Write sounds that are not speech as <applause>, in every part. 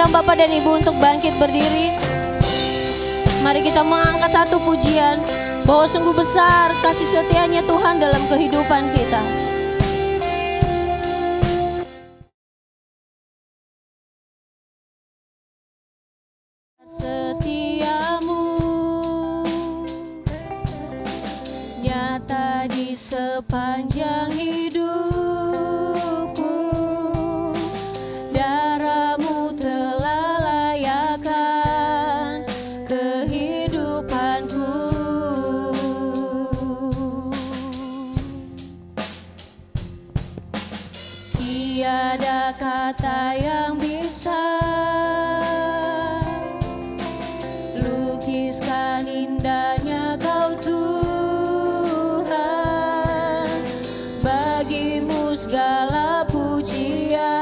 undang Bapak dan Ibu untuk bangkit berdiri. Mari kita mengangkat satu pujian bahwa sungguh besar kasih setianya Tuhan dalam kehidupan kita. bagimu segala pujian.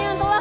ยืน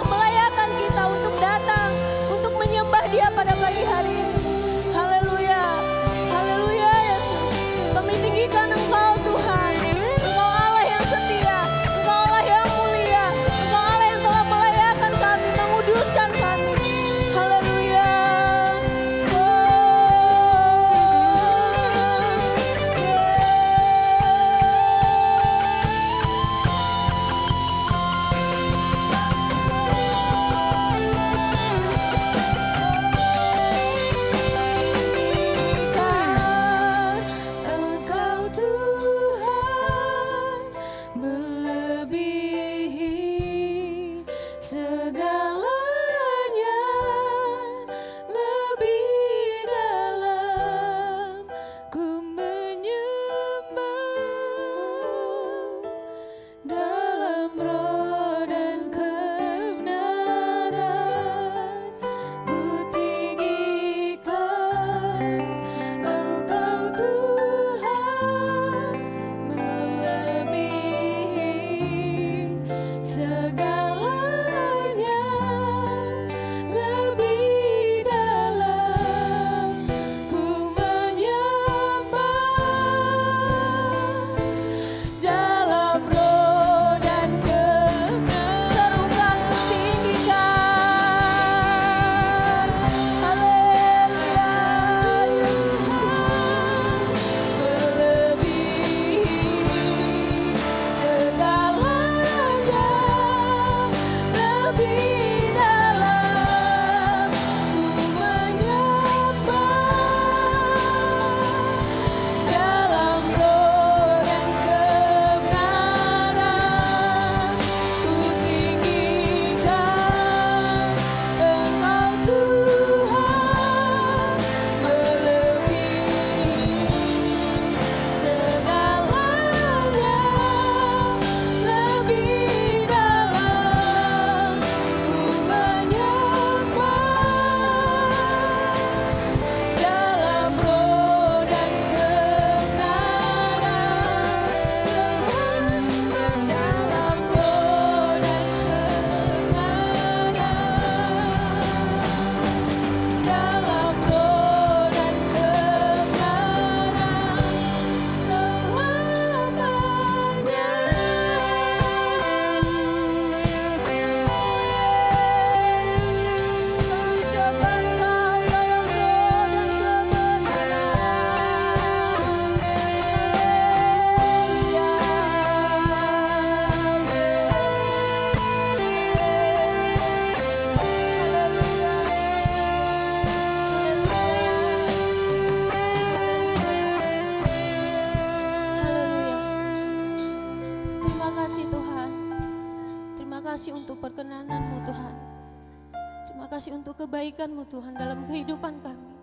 kasih untuk kebaikanmu Tuhan dalam kehidupan kami.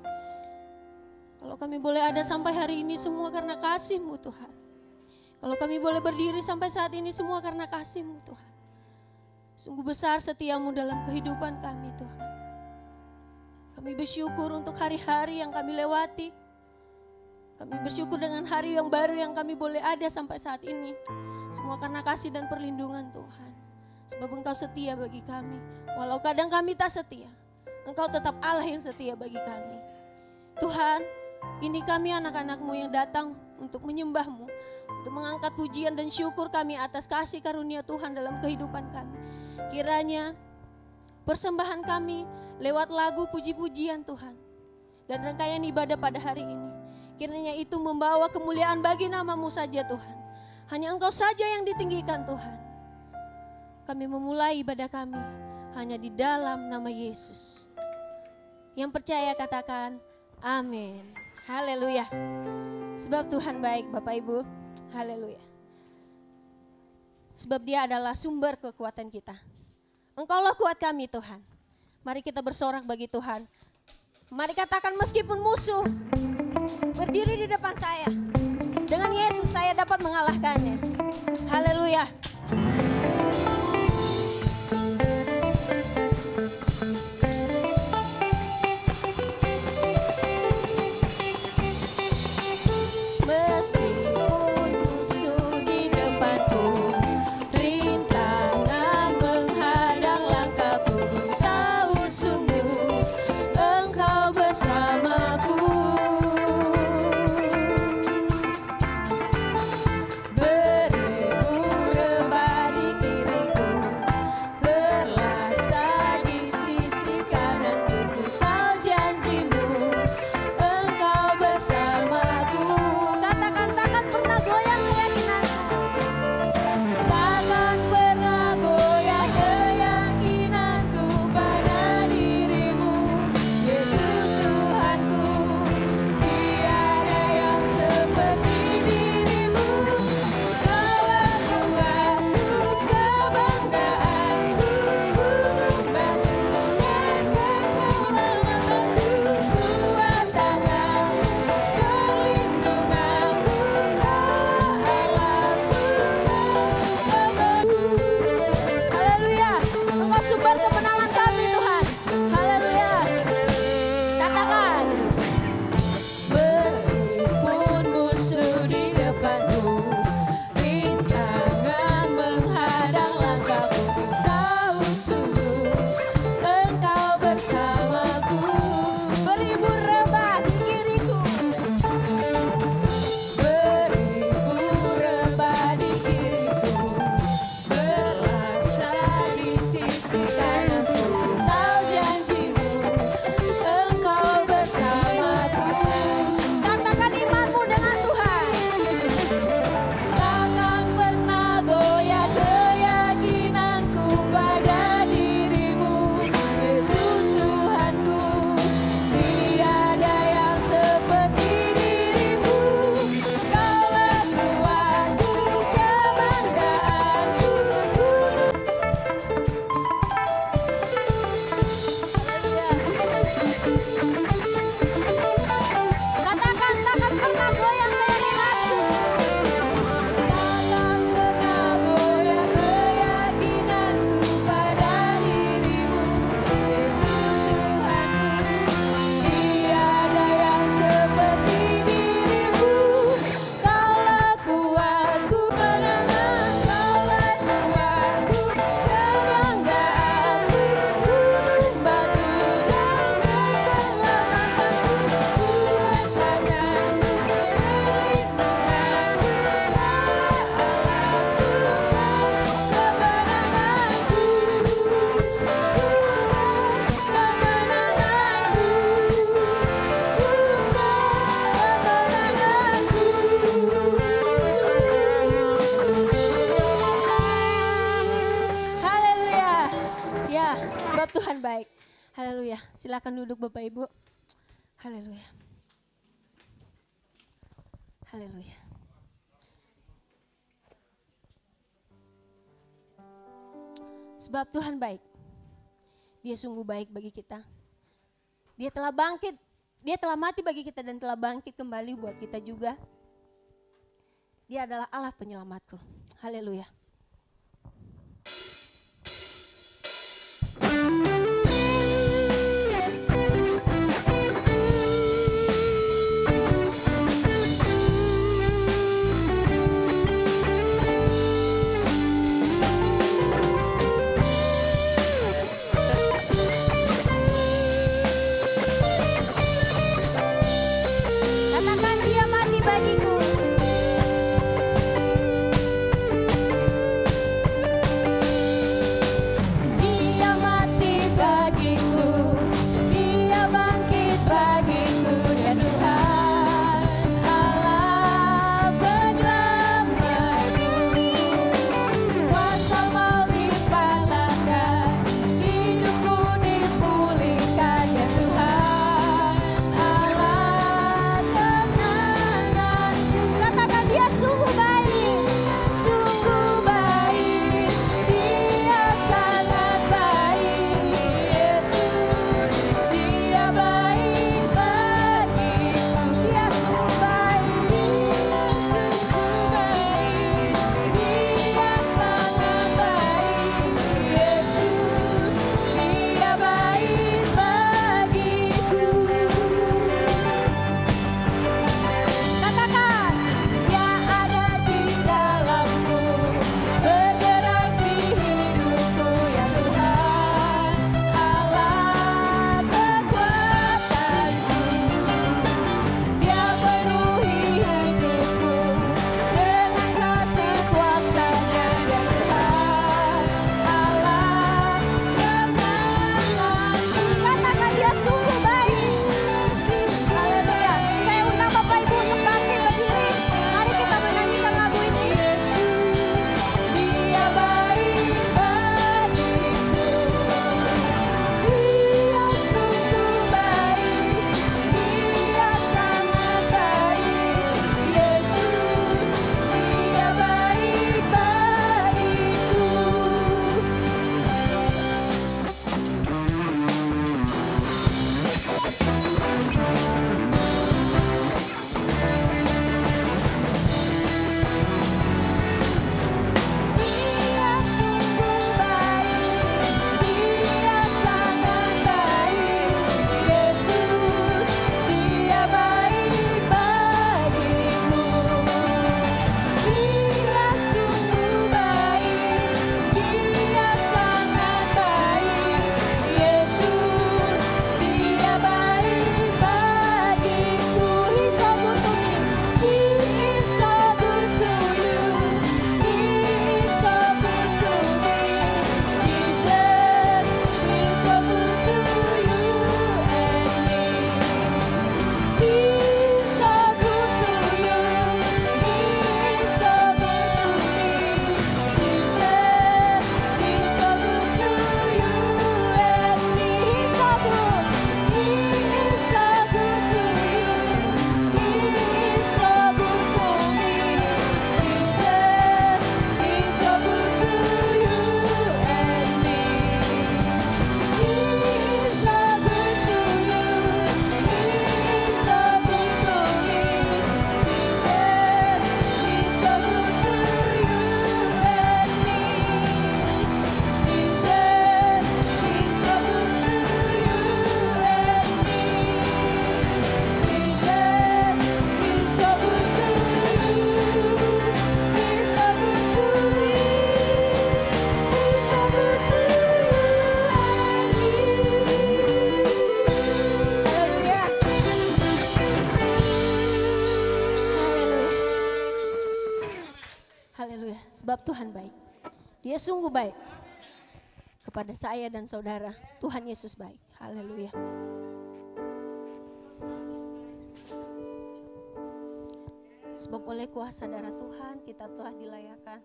Kalau kami boleh ada sampai hari ini semua karena kasihmu Tuhan. Kalau kami boleh berdiri sampai saat ini semua karena kasihmu Tuhan. Sungguh besar setiamu dalam kehidupan kami Tuhan. Kami bersyukur untuk hari-hari yang kami lewati. Kami bersyukur dengan hari yang baru yang kami boleh ada sampai saat ini. Semua karena kasih dan perlindungan Tuhan. Sebab engkau setia bagi kami. Walau kadang kami tak setia. Engkau tetap Allah yang setia bagi kami. Tuhan, ini kami anak-anakmu yang datang untuk menyembahmu. Untuk mengangkat pujian dan syukur kami atas kasih karunia Tuhan dalam kehidupan kami. Kiranya persembahan kami lewat lagu puji-pujian Tuhan. Dan rangkaian ibadah pada hari ini. Kiranya itu membawa kemuliaan bagi namamu saja Tuhan. Hanya engkau saja yang ditinggikan Tuhan. Kami memulai ibadah kami hanya di dalam nama Yesus. Yang percaya katakan amin. Haleluya. Sebab Tuhan baik Bapak Ibu. Haleluya. Sebab dia adalah sumber kekuatan kita. Engkaulah kuat kami Tuhan. Mari kita bersorak bagi Tuhan. Mari katakan meskipun musuh berdiri di depan saya. Dengan Yesus saya dapat mengalahkannya. Haleluya. Tuhan baik. Dia sungguh baik bagi kita. Dia telah bangkit, dia telah mati bagi kita dan telah bangkit kembali buat kita juga. Dia adalah Allah penyelamatku. Haleluya. Dia sungguh baik kepada saya dan saudara. Tuhan Yesus baik. Haleluya. Sebab oleh kuasa darah Tuhan kita telah dilayakan.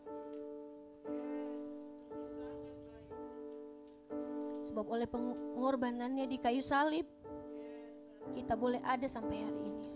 Sebab oleh pengorbanannya di kayu salib, kita boleh ada sampai hari ini.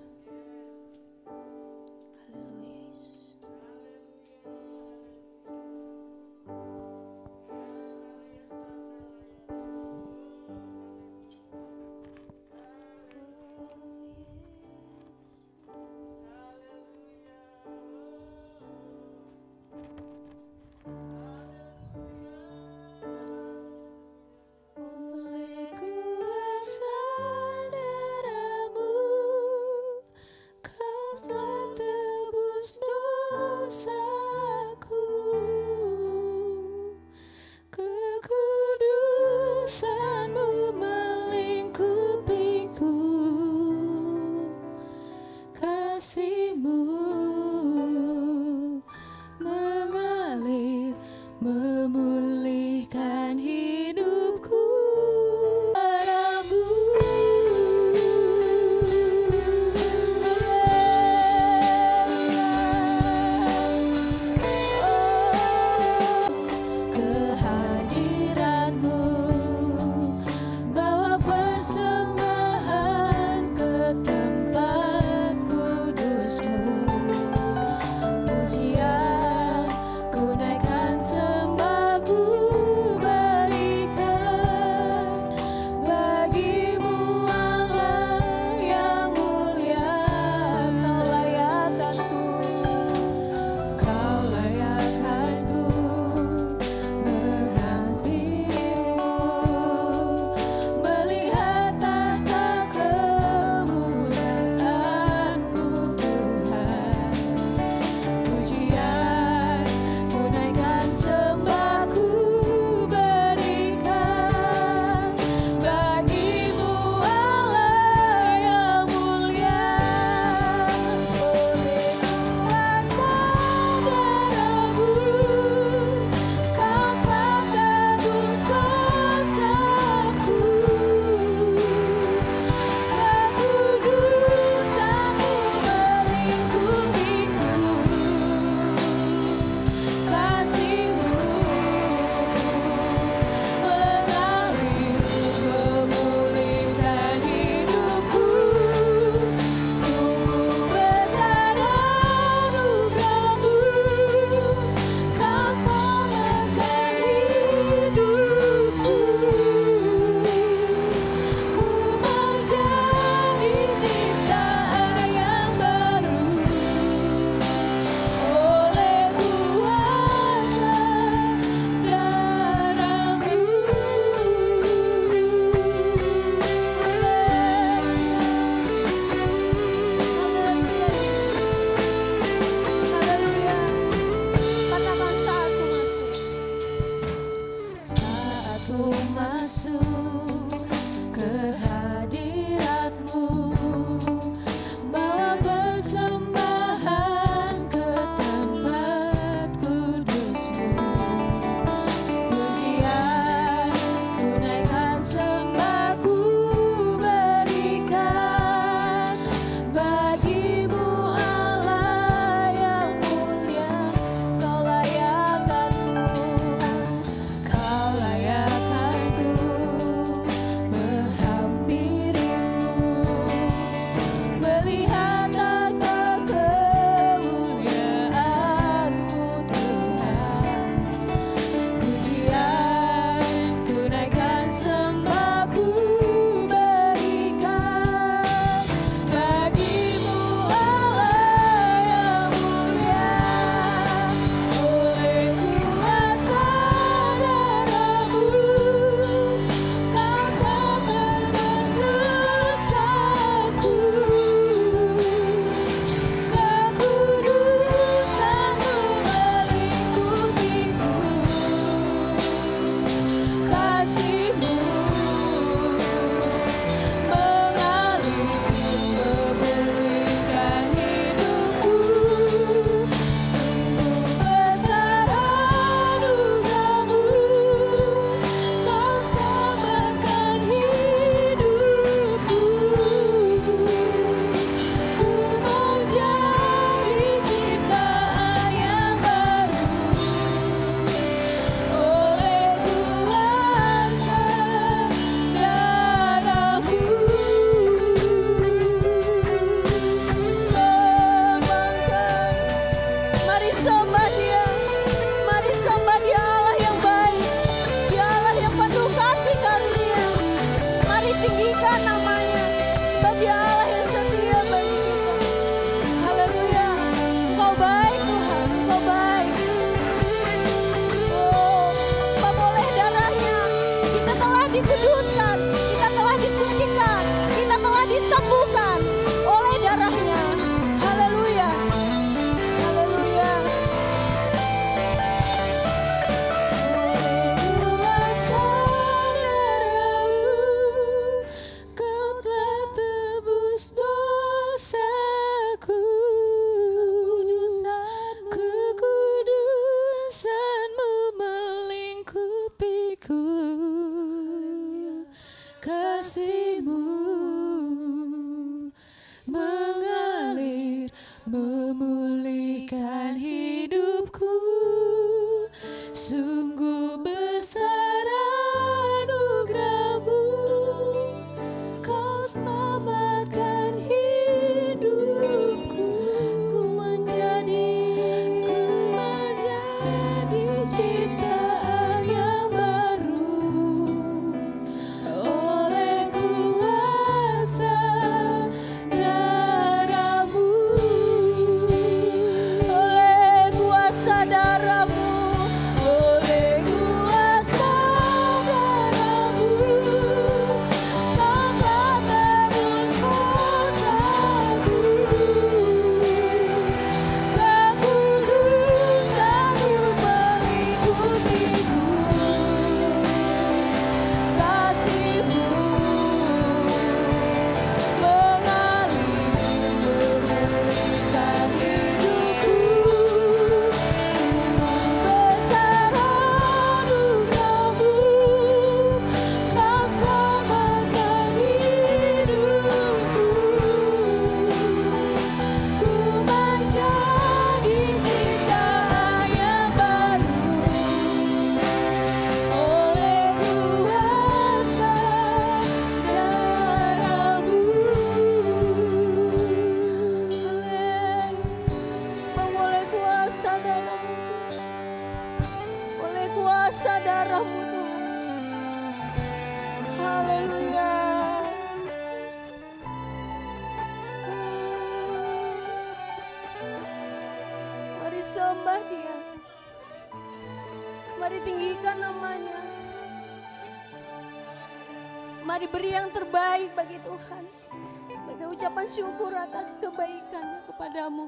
kepadamu.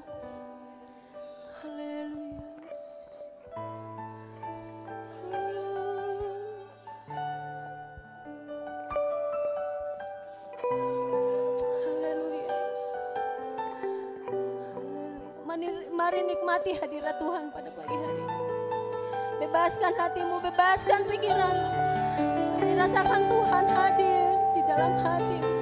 Haleluya. Mari nikmati hadirat Tuhan pada pagi hari ini. Bebaskan hatimu, bebaskan pikiran. Dirasakan Tuhan hadir di dalam hatimu.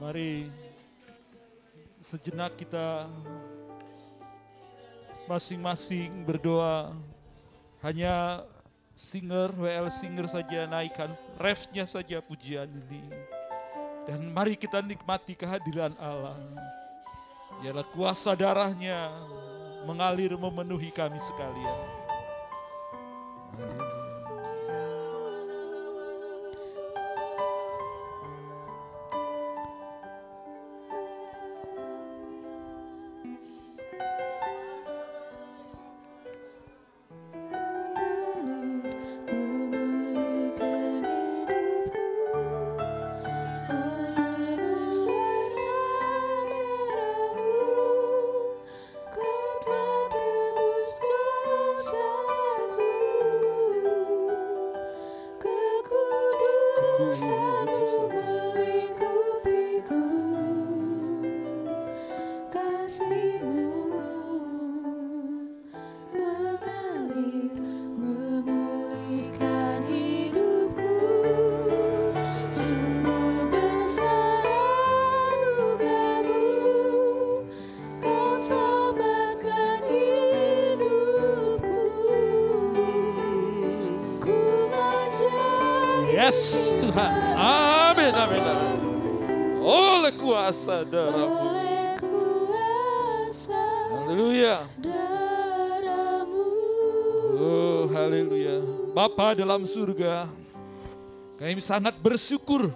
Mari sejenak kita masing-masing berdoa. Hanya singer, WL singer saja naikkan refnya saja pujian ini. Dan mari kita nikmati kehadiran Allah. Biarlah kuasa darahnya mengalir memenuhi kami sekalian. Sangat bersyukur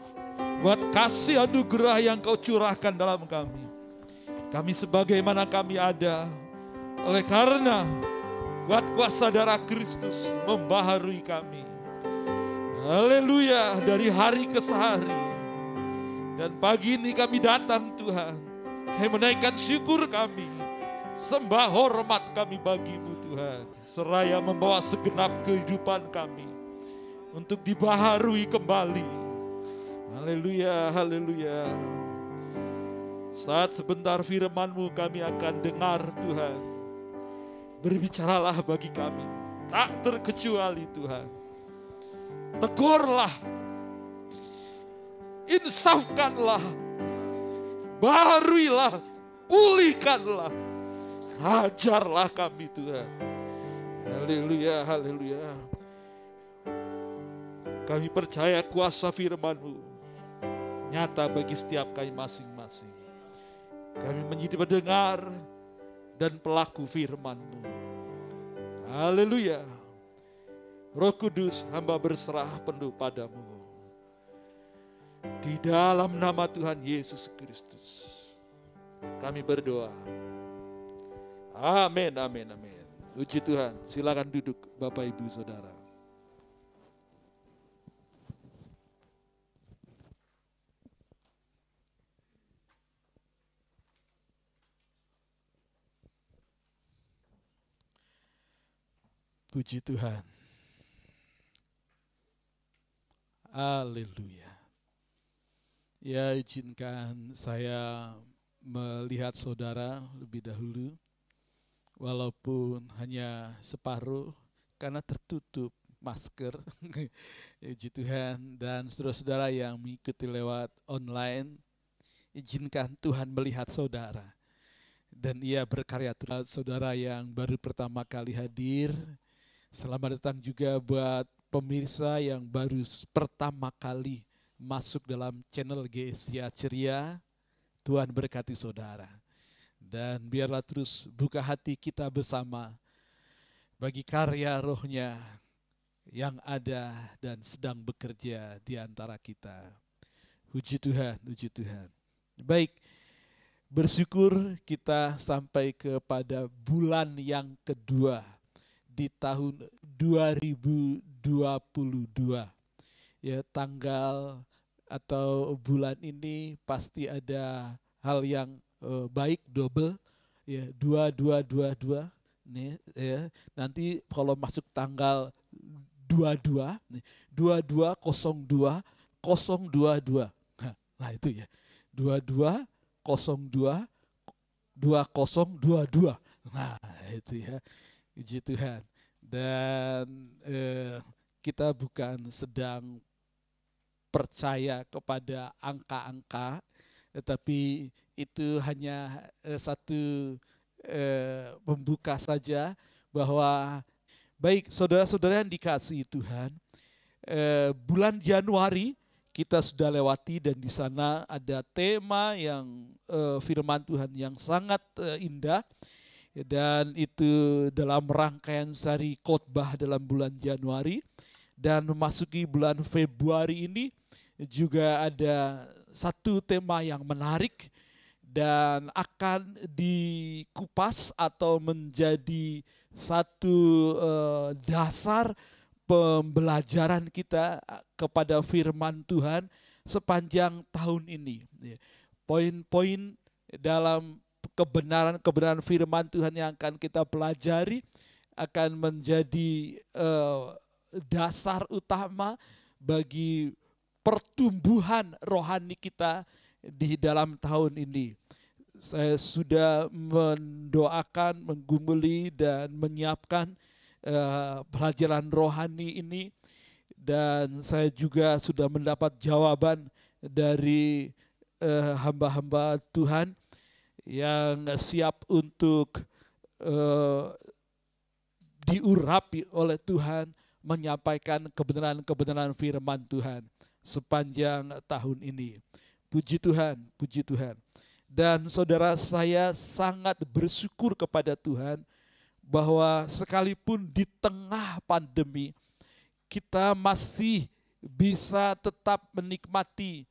buat kasih anugerah yang kau curahkan dalam kami. Kami sebagaimana kami ada, oleh karena buat kuasa darah Kristus membaharui kami. Haleluya, dari hari ke hari. Dan pagi ini kami datang Tuhan, kami menaikkan syukur kami, sembah hormat kami bagimu Tuhan. Seraya membawa segenap kehidupan kami untuk dibaharui kembali. Haleluya, haleluya. Saat sebentar firman-Mu kami akan dengar Tuhan. Berbicaralah bagi kami, tak terkecuali Tuhan. Tegurlah, insafkanlah, baharuilah, pulihkanlah, ajarlah kami Tuhan. Haleluya, haleluya. Kami percaya kuasa firman-Mu nyata bagi setiap kami masing-masing. Kami menjadi pendengar dan pelaku firman-Mu. Haleluya. Roh Kudus hamba berserah penuh padamu. Di dalam nama Tuhan Yesus Kristus. Kami berdoa. Amin, amin, amin. Puji Tuhan. Silakan duduk Bapak Ibu Saudara. Puji Tuhan. Haleluya. Ya izinkan saya melihat saudara lebih dahulu. Walaupun hanya separuh karena tertutup masker. <laughs> Puji Tuhan dan saudara-saudara yang mengikuti lewat online. Izinkan Tuhan melihat saudara. Dan ia berkarya terhadap saudara yang baru pertama kali hadir. Selamat datang juga buat pemirsa yang baru pertama kali masuk dalam channel GSIA Ceria. Tuhan berkati saudara. Dan biarlah terus buka hati kita bersama bagi karya rohnya yang ada dan sedang bekerja di antara kita. Puji Tuhan, puji Tuhan. Baik, bersyukur kita sampai kepada bulan yang kedua di tahun 2022. Ya, tanggal atau bulan ini pasti ada hal yang uh, baik double. Ya dua dua dua dua. Nih ya nanti kalau masuk tanggal dua dua dua dua kosong dua kosong dua dua. Nah itu ya. dua dua kosong dua dua kosong dua dua. Nah itu ya puji Tuhan. Dan eh, kita bukan sedang percaya kepada angka-angka, tetapi itu hanya eh, satu eh, membuka saja bahwa baik saudara-saudara yang dikasih Tuhan, eh, bulan Januari kita sudah lewati dan di sana ada tema yang eh, firman Tuhan yang sangat eh, indah dan itu dalam rangkaian sari khotbah dalam bulan Januari dan memasuki bulan Februari ini juga ada satu tema yang menarik dan akan dikupas atau menjadi satu uh, dasar pembelajaran kita kepada firman Tuhan sepanjang tahun ini. Poin-poin dalam kebenaran-kebenaran firman Tuhan yang akan kita pelajari akan menjadi uh, dasar utama bagi pertumbuhan rohani kita di dalam tahun ini. Saya sudah mendoakan, menggumuli dan menyiapkan uh, pelajaran rohani ini dan saya juga sudah mendapat jawaban dari uh, hamba-hamba Tuhan yang siap untuk uh, diurapi oleh Tuhan menyampaikan kebenaran-kebenaran firman Tuhan sepanjang tahun ini. Puji Tuhan, puji Tuhan. Dan saudara saya sangat bersyukur kepada Tuhan bahwa sekalipun di tengah pandemi kita masih bisa tetap menikmati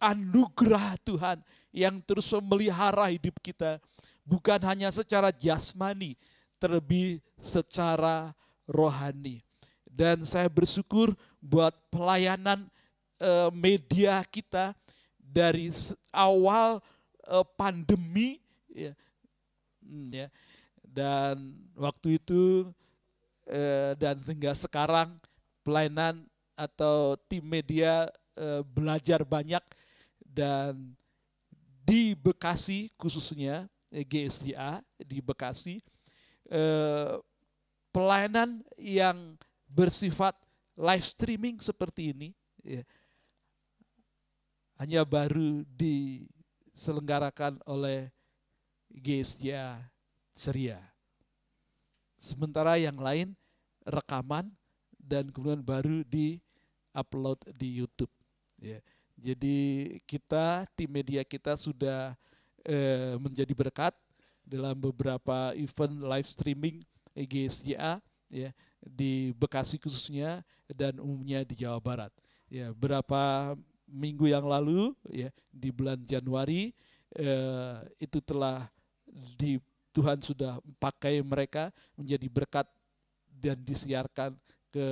anugerah Tuhan yang terus memelihara hidup kita bukan hanya secara jasmani terlebih secara rohani. Dan saya bersyukur buat pelayanan uh, media kita dari awal uh, pandemi ya, hmm, ya dan waktu itu uh, dan sehingga sekarang pelayanan atau tim media belajar banyak dan di Bekasi khususnya GSDA di Bekasi pelayanan yang bersifat live streaming seperti ini ya, hanya baru diselenggarakan oleh GSJ Ceria. Sementara yang lain rekaman dan kemudian baru di upload di YouTube. Ya. Jadi kita tim media kita sudah eh, menjadi berkat dalam beberapa event live streaming GSJA ya di Bekasi khususnya dan umumnya di Jawa Barat. Ya, berapa minggu yang lalu ya di bulan Januari eh, itu telah di Tuhan sudah pakai mereka menjadi berkat dan disiarkan ke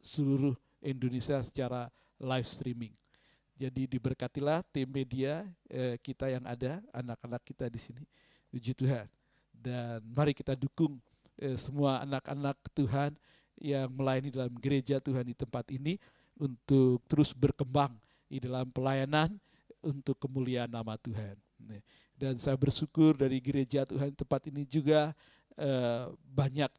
seluruh Indonesia secara live streaming. Jadi diberkatilah tim media eh, kita yang ada, anak-anak kita di sini. Puji Tuhan. Dan mari kita dukung eh, semua anak-anak Tuhan yang melayani dalam gereja Tuhan di tempat ini untuk terus berkembang di dalam pelayanan untuk kemuliaan nama Tuhan. Dan saya bersyukur dari gereja Tuhan tempat ini juga eh, banyak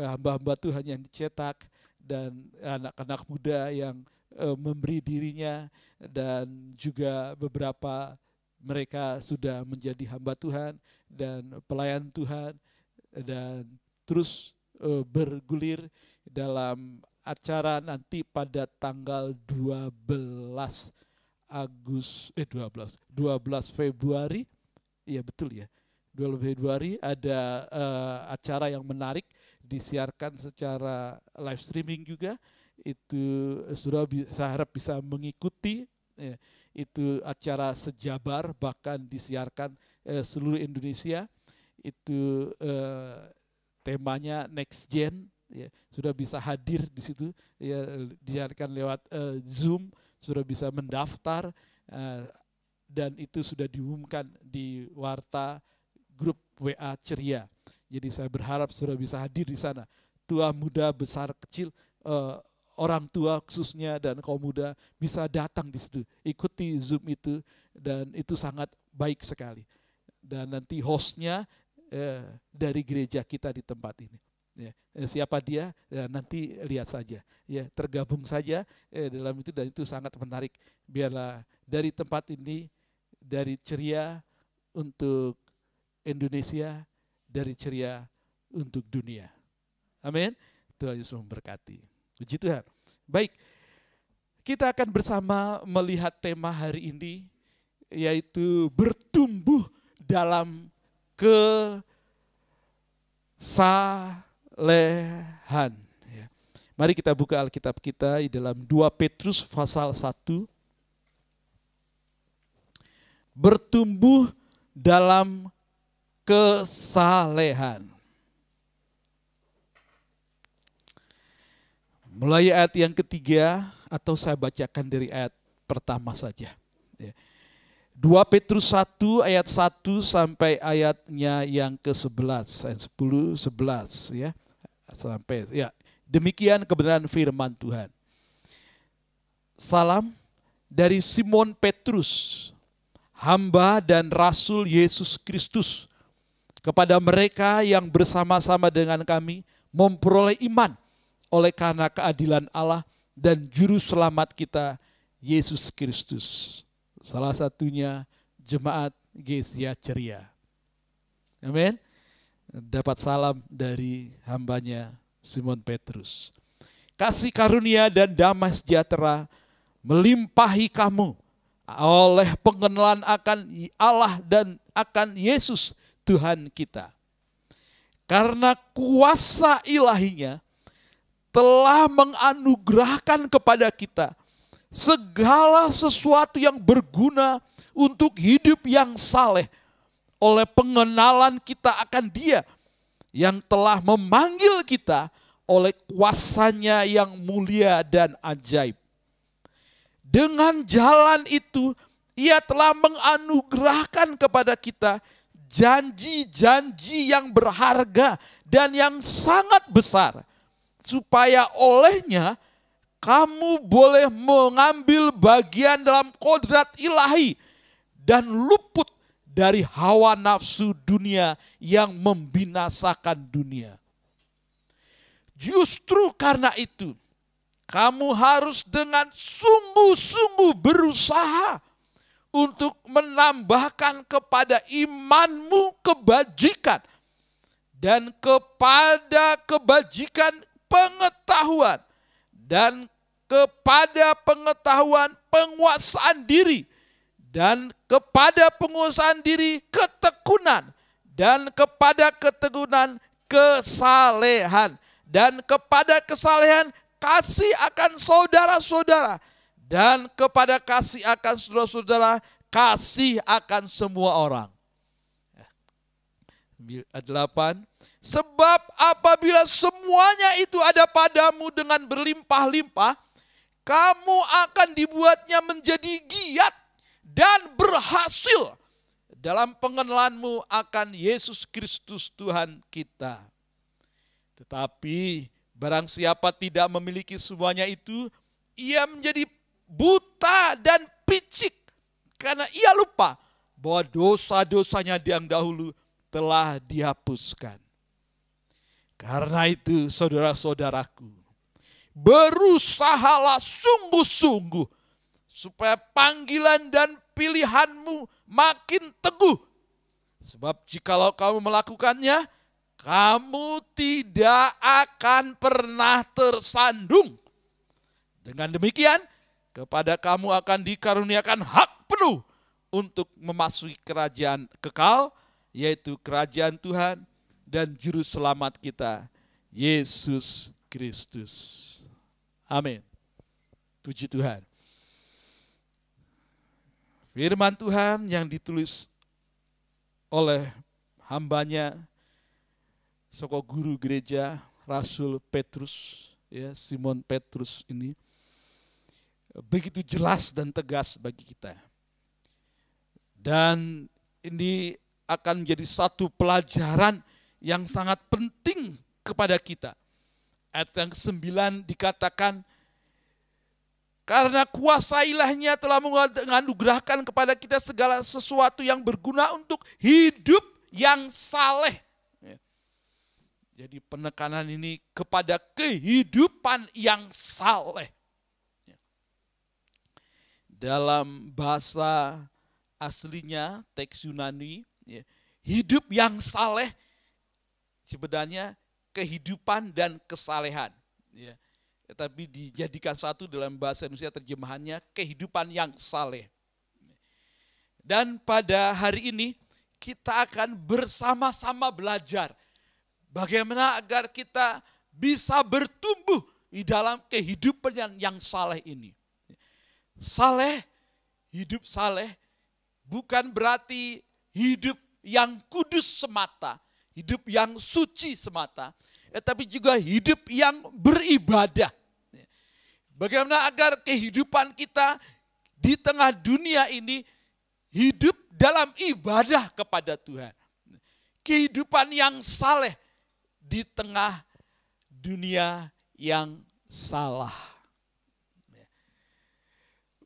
eh, hamba-hamba Tuhan yang dicetak dan anak-anak muda yang memberi dirinya dan juga beberapa mereka sudah menjadi hamba Tuhan dan pelayan Tuhan dan terus uh, bergulir dalam acara nanti pada tanggal 12 Agus eh 12 12 Februari. Iya betul ya. 12 Februari ada uh, acara yang menarik disiarkan secara live streaming juga itu sudah saya harap bisa mengikuti ya, itu acara sejabar bahkan disiarkan eh, seluruh Indonesia itu eh, temanya next gen ya sudah bisa hadir di situ ya dihadirkan lewat uh, Zoom sudah bisa mendaftar uh, dan itu sudah diumumkan di warta grup WA ceria. Jadi saya berharap sudah bisa hadir di sana. Tua, muda, besar, kecil, uh, orang tua khususnya dan kaum muda bisa datang di situ, ikuti Zoom itu dan itu sangat baik sekali. Dan nanti hostnya eh, dari gereja kita di tempat ini. Ya, eh, siapa dia? Ya, nanti lihat saja. Ya, tergabung saja eh, dalam itu dan itu sangat menarik. Biarlah dari tempat ini, dari ceria untuk Indonesia, dari ceria untuk dunia. Amin. Tuhan Yesus memberkati. Puji Tuhan. Baik, kita akan bersama melihat tema hari ini, yaitu bertumbuh dalam kesalehan. Ya. Mari kita buka Alkitab kita di dalam 2 Petrus pasal 1. Bertumbuh dalam kesalehan. Mulai ayat yang ketiga atau saya bacakan dari ayat pertama saja. Ya. 2 Petrus 1 ayat 1 sampai ayatnya yang ke-11, ayat 10 11 ya. Sampai ya. Demikian kebenaran firman Tuhan. Salam dari Simon Petrus, hamba dan rasul Yesus Kristus kepada mereka yang bersama-sama dengan kami memperoleh iman oleh karena keadilan Allah dan juru selamat kita Yesus Kristus. Salah satunya jemaat Gesia Ceria. Amin. Dapat salam dari hambanya Simon Petrus. Kasih karunia dan damai sejahtera melimpahi kamu oleh pengenalan akan Allah dan akan Yesus Tuhan kita. Karena kuasa ilahinya telah menganugerahkan kepada kita segala sesuatu yang berguna untuk hidup yang saleh oleh pengenalan kita akan dia yang telah memanggil kita oleh kuasanya yang mulia dan ajaib. Dengan jalan itu, ia telah menganugerahkan kepada kita janji-janji yang berharga dan yang sangat besar, supaya olehnya kamu boleh mengambil bagian dalam kodrat ilahi dan luput dari hawa nafsu dunia yang membinasakan dunia. Justru karena itu, kamu harus dengan sungguh-sungguh berusaha untuk menambahkan kepada imanmu kebajikan dan kepada kebajikan pengetahuan dan kepada pengetahuan penguasaan diri dan kepada penguasaan diri ketekunan dan kepada ketekunan kesalehan dan kepada kesalehan kasih akan saudara-saudara dan kepada kasih akan saudara-saudara kasih akan semua orang. Delapan, sebab apabila semuanya itu ada padamu dengan berlimpah-limpah, kamu akan dibuatnya menjadi giat dan berhasil dalam pengenalanmu akan Yesus Kristus Tuhan kita. Tetapi Barang siapa tidak memiliki semuanya itu, ia menjadi buta dan picik karena ia lupa bahwa dosa-dosanya yang dahulu telah dihapuskan. Karena itu saudara-saudaraku, berusahalah sungguh-sungguh supaya panggilan dan pilihanmu makin teguh. Sebab jikalau kamu melakukannya, kamu tidak akan pernah tersandung. Dengan demikian, kepada kamu akan dikaruniakan hak penuh untuk memasuki kerajaan kekal, yaitu kerajaan Tuhan dan juru selamat kita, Yesus Kristus. Amin. Puji Tuhan. Firman Tuhan yang ditulis oleh hambanya soko guru gereja Rasul Petrus, ya Simon Petrus ini begitu jelas dan tegas bagi kita. Dan ini akan menjadi satu pelajaran yang sangat penting kepada kita. Ayat yang ke-9 dikatakan, karena kuasa ilahnya telah menganugerahkan kepada kita segala sesuatu yang berguna untuk hidup yang saleh jadi penekanan ini kepada kehidupan yang saleh. Dalam bahasa aslinya teks Yunani, ya, hidup yang saleh sebenarnya kehidupan dan kesalehan. Ya. Tetapi dijadikan satu dalam bahasa Indonesia terjemahannya kehidupan yang saleh. Dan pada hari ini kita akan bersama-sama belajar Bagaimana agar kita bisa bertumbuh di dalam kehidupan yang, yang saleh ini. Saleh, hidup saleh bukan berarti hidup yang kudus semata, hidup yang suci semata, tetapi juga hidup yang beribadah. Bagaimana agar kehidupan kita di tengah dunia ini hidup dalam ibadah kepada Tuhan. Kehidupan yang saleh, di tengah dunia yang salah.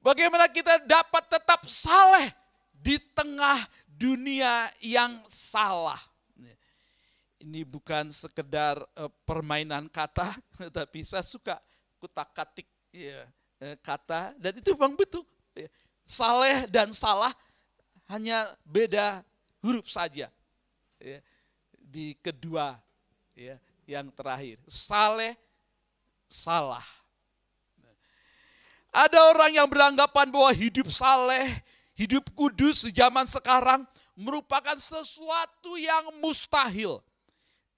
Bagaimana kita dapat tetap saleh di tengah dunia yang salah? Ini bukan sekedar eh, permainan kata, <laughs> tapi saya suka kutak-katik ya, eh, kata, dan itu memang betul. Saleh dan salah hanya beda huruf saja. di kedua ya yang terakhir. Saleh, salah. Ada orang yang beranggapan bahwa hidup saleh, hidup kudus zaman sekarang merupakan sesuatu yang mustahil.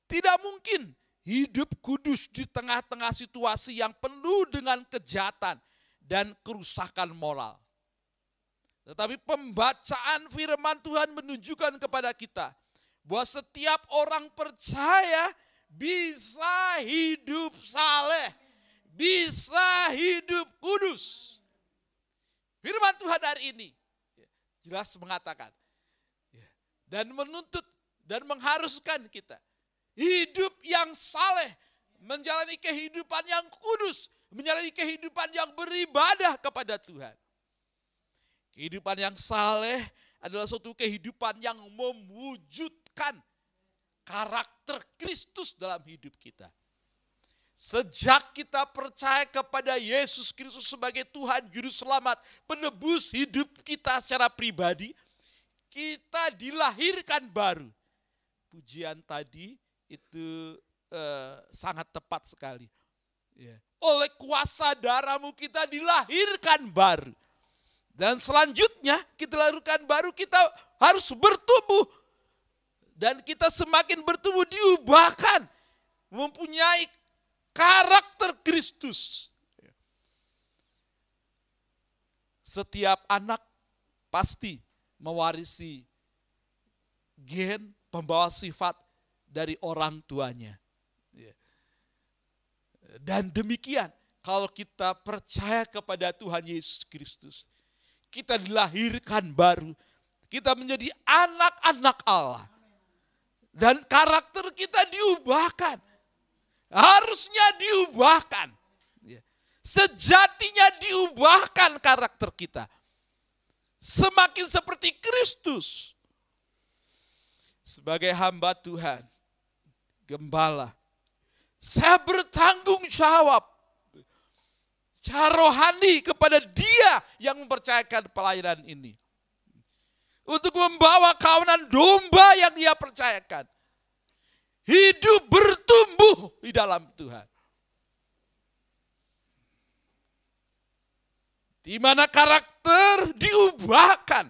Tidak mungkin hidup kudus di tengah-tengah situasi yang penuh dengan kejahatan dan kerusakan moral. Tetapi pembacaan firman Tuhan menunjukkan kepada kita bahwa setiap orang percaya bisa hidup saleh, bisa hidup kudus. Firman Tuhan hari ini jelas mengatakan dan menuntut dan mengharuskan kita hidup yang saleh, menjalani kehidupan yang kudus, menjalani kehidupan yang beribadah kepada Tuhan. Kehidupan yang saleh adalah suatu kehidupan yang mewujudkan karakter Kristus dalam hidup kita. Sejak kita percaya kepada Yesus Kristus sebagai Tuhan Juru Selamat, penebus hidup kita secara pribadi, kita dilahirkan baru. Pujian tadi itu eh, sangat tepat sekali. Ya. Oleh kuasa darahmu kita dilahirkan baru. Dan selanjutnya kita lahirkan baru kita harus bertumbuh. Dan kita semakin bertumbuh diubahkan. Mempunyai karakter Kristus. Setiap anak pasti mewarisi gen pembawa sifat dari orang tuanya. Ya. Dan demikian, kalau kita percaya kepada Tuhan Yesus Kristus, kita dilahirkan baru, kita menjadi anak-anak Allah. Dan karakter kita diubahkan Harusnya diubahkan. Ya. Sejatinya diubahkan karakter kita. Semakin seperti Kristus. Sebagai hamba Tuhan, gembala, saya bertanggung jawab cara rohani kepada dia yang mempercayakan pelayanan ini. Untuk membawa kawanan domba yang dia percayakan hidup bertumbuh di dalam Tuhan. Di mana karakter diubahkan.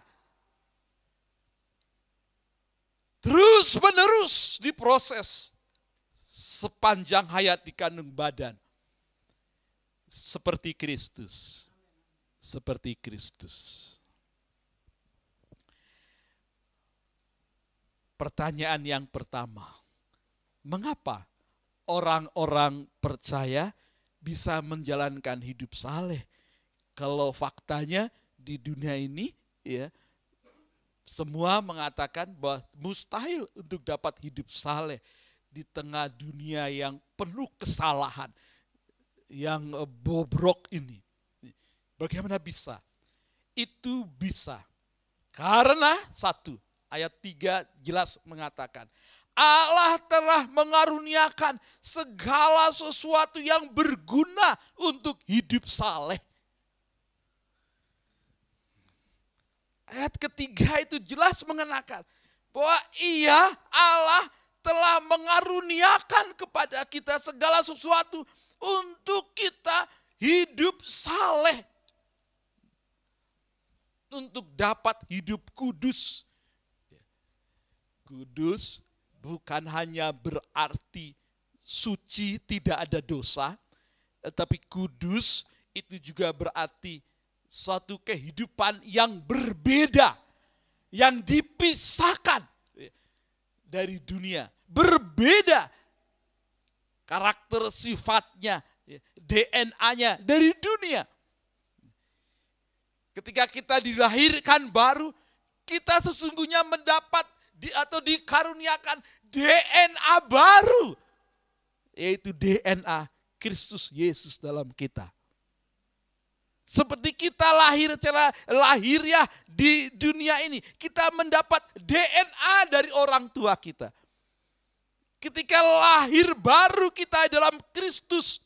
Terus menerus diproses sepanjang hayat di kandung badan. Seperti Kristus. Seperti Kristus. Pertanyaan yang pertama Mengapa orang-orang percaya bisa menjalankan hidup saleh kalau faktanya di dunia ini ya semua mengatakan bahwa mustahil untuk dapat hidup saleh di tengah dunia yang penuh kesalahan yang bobrok ini. Bagaimana bisa? Itu bisa. Karena satu, ayat tiga jelas mengatakan, Allah telah mengaruniakan segala sesuatu yang berguna untuk hidup saleh. Ayat ketiga itu jelas mengenakan bahwa ia Allah telah mengaruniakan kepada kita segala sesuatu untuk kita hidup saleh. Untuk dapat hidup kudus. Kudus bukan hanya berarti suci tidak ada dosa, tetapi kudus itu juga berarti suatu kehidupan yang berbeda, yang dipisahkan dari dunia, berbeda karakter sifatnya, DNA-nya dari dunia. Ketika kita dilahirkan baru, kita sesungguhnya mendapat di, atau dikaruniakan DNA baru. Yaitu DNA Kristus Yesus dalam kita. Seperti kita lahir secara lahiriah di dunia ini. Kita mendapat DNA dari orang tua kita. Ketika lahir baru kita dalam Kristus.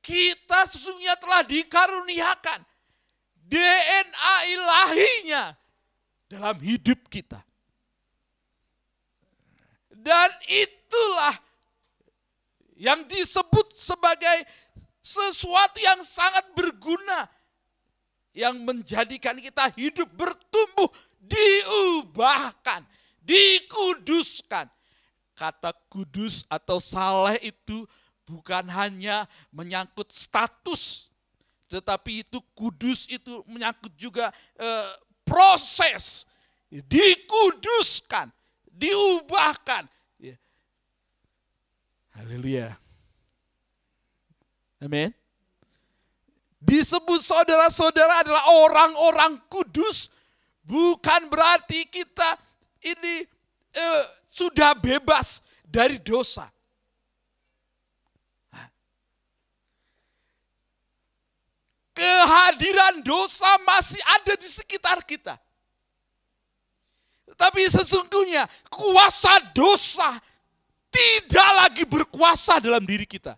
Kita sesungguhnya telah dikaruniakan DNA ilahinya dalam hidup kita. Dan itulah yang disebut sebagai sesuatu yang sangat berguna yang menjadikan kita hidup bertumbuh, diubahkan, dikuduskan. Kata kudus atau saleh itu bukan hanya menyangkut status, tetapi itu kudus itu menyangkut juga eh, proses, dikuduskan, diubahkan. Ya. Haleluya. Amin. Disebut saudara-saudara adalah orang-orang kudus, bukan berarti kita ini eh, sudah bebas dari dosa. Kehadiran dosa masih ada di sekitar kita. Tapi sesungguhnya kuasa dosa tidak lagi berkuasa dalam diri kita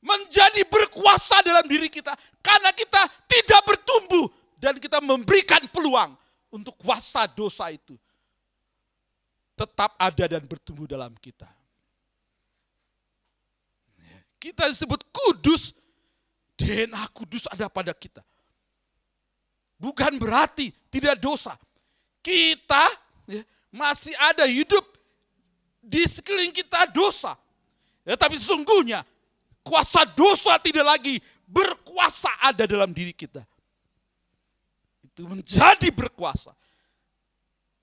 menjadi berkuasa dalam diri kita karena kita tidak bertumbuh dan kita memberikan peluang untuk kuasa dosa itu tetap ada dan bertumbuh dalam kita. Kita disebut kudus, DNA kudus ada pada kita. Bukan berarti tidak dosa. Kita ya, masih ada hidup di sekeliling kita dosa. Ya, tapi sesungguhnya kuasa dosa tidak lagi berkuasa ada dalam diri kita. Itu menjadi berkuasa.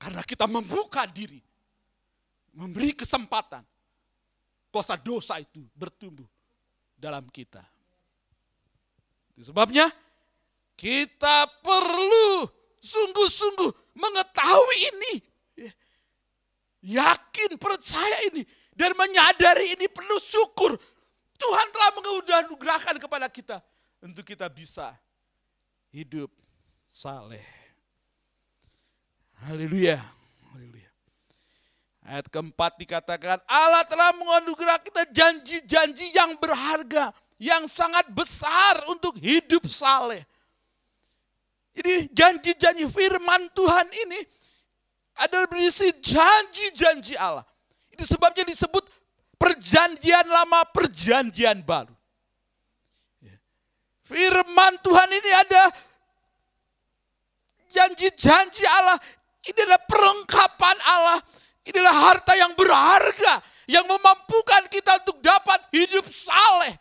Karena kita membuka diri. Memberi kesempatan. Kuasa dosa itu bertumbuh dalam kita. Sebabnya kita perlu sungguh-sungguh mengetahui ini. Yakin, percaya ini. Dan menyadari ini perlu syukur Tuhan telah menganugerahkan kepada kita untuk kita bisa hidup saleh. Haleluya. Ayat keempat dikatakan Allah telah menganugerahkan kita janji-janji yang berharga, yang sangat besar untuk hidup saleh. Jadi janji-janji firman Tuhan ini adalah berisi janji-janji Allah. Itu sebabnya disebut Perjanjian lama, perjanjian baru. Ya. Firman Tuhan ini ada janji-janji Allah. Ini adalah perlengkapan Allah. Ini adalah harta yang berharga. Yang memampukan kita untuk dapat hidup saleh.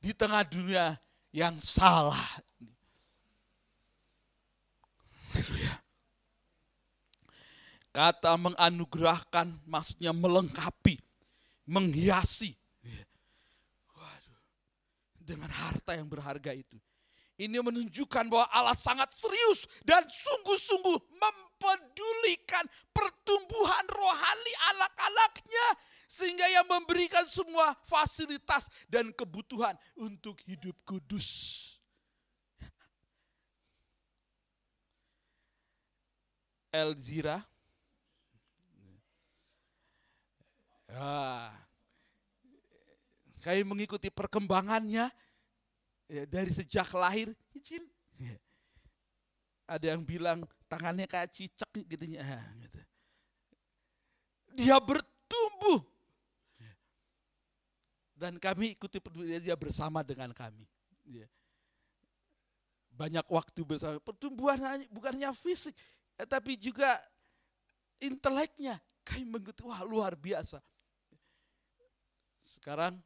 Di tengah dunia yang salah. Kata menganugerahkan maksudnya melengkapi menghiasi. Dengan harta yang berharga itu. Ini menunjukkan bahwa Allah sangat serius dan sungguh-sungguh mempedulikan pertumbuhan rohani anak-anaknya. Sehingga yang memberikan semua fasilitas dan kebutuhan untuk hidup kudus. Elzira Ya. Kami mengikuti perkembangannya ya, dari sejak lahir. Ada yang bilang tangannya kayak cicak gitu. gitu. Dia bertumbuh. Dan kami ikuti peduli dia bersama dengan kami. Ya. Banyak waktu bersama. Pertumbuhan bukannya fisik, tapi juga inteleknya. Kami mengikuti, wah luar biasa. Sekarang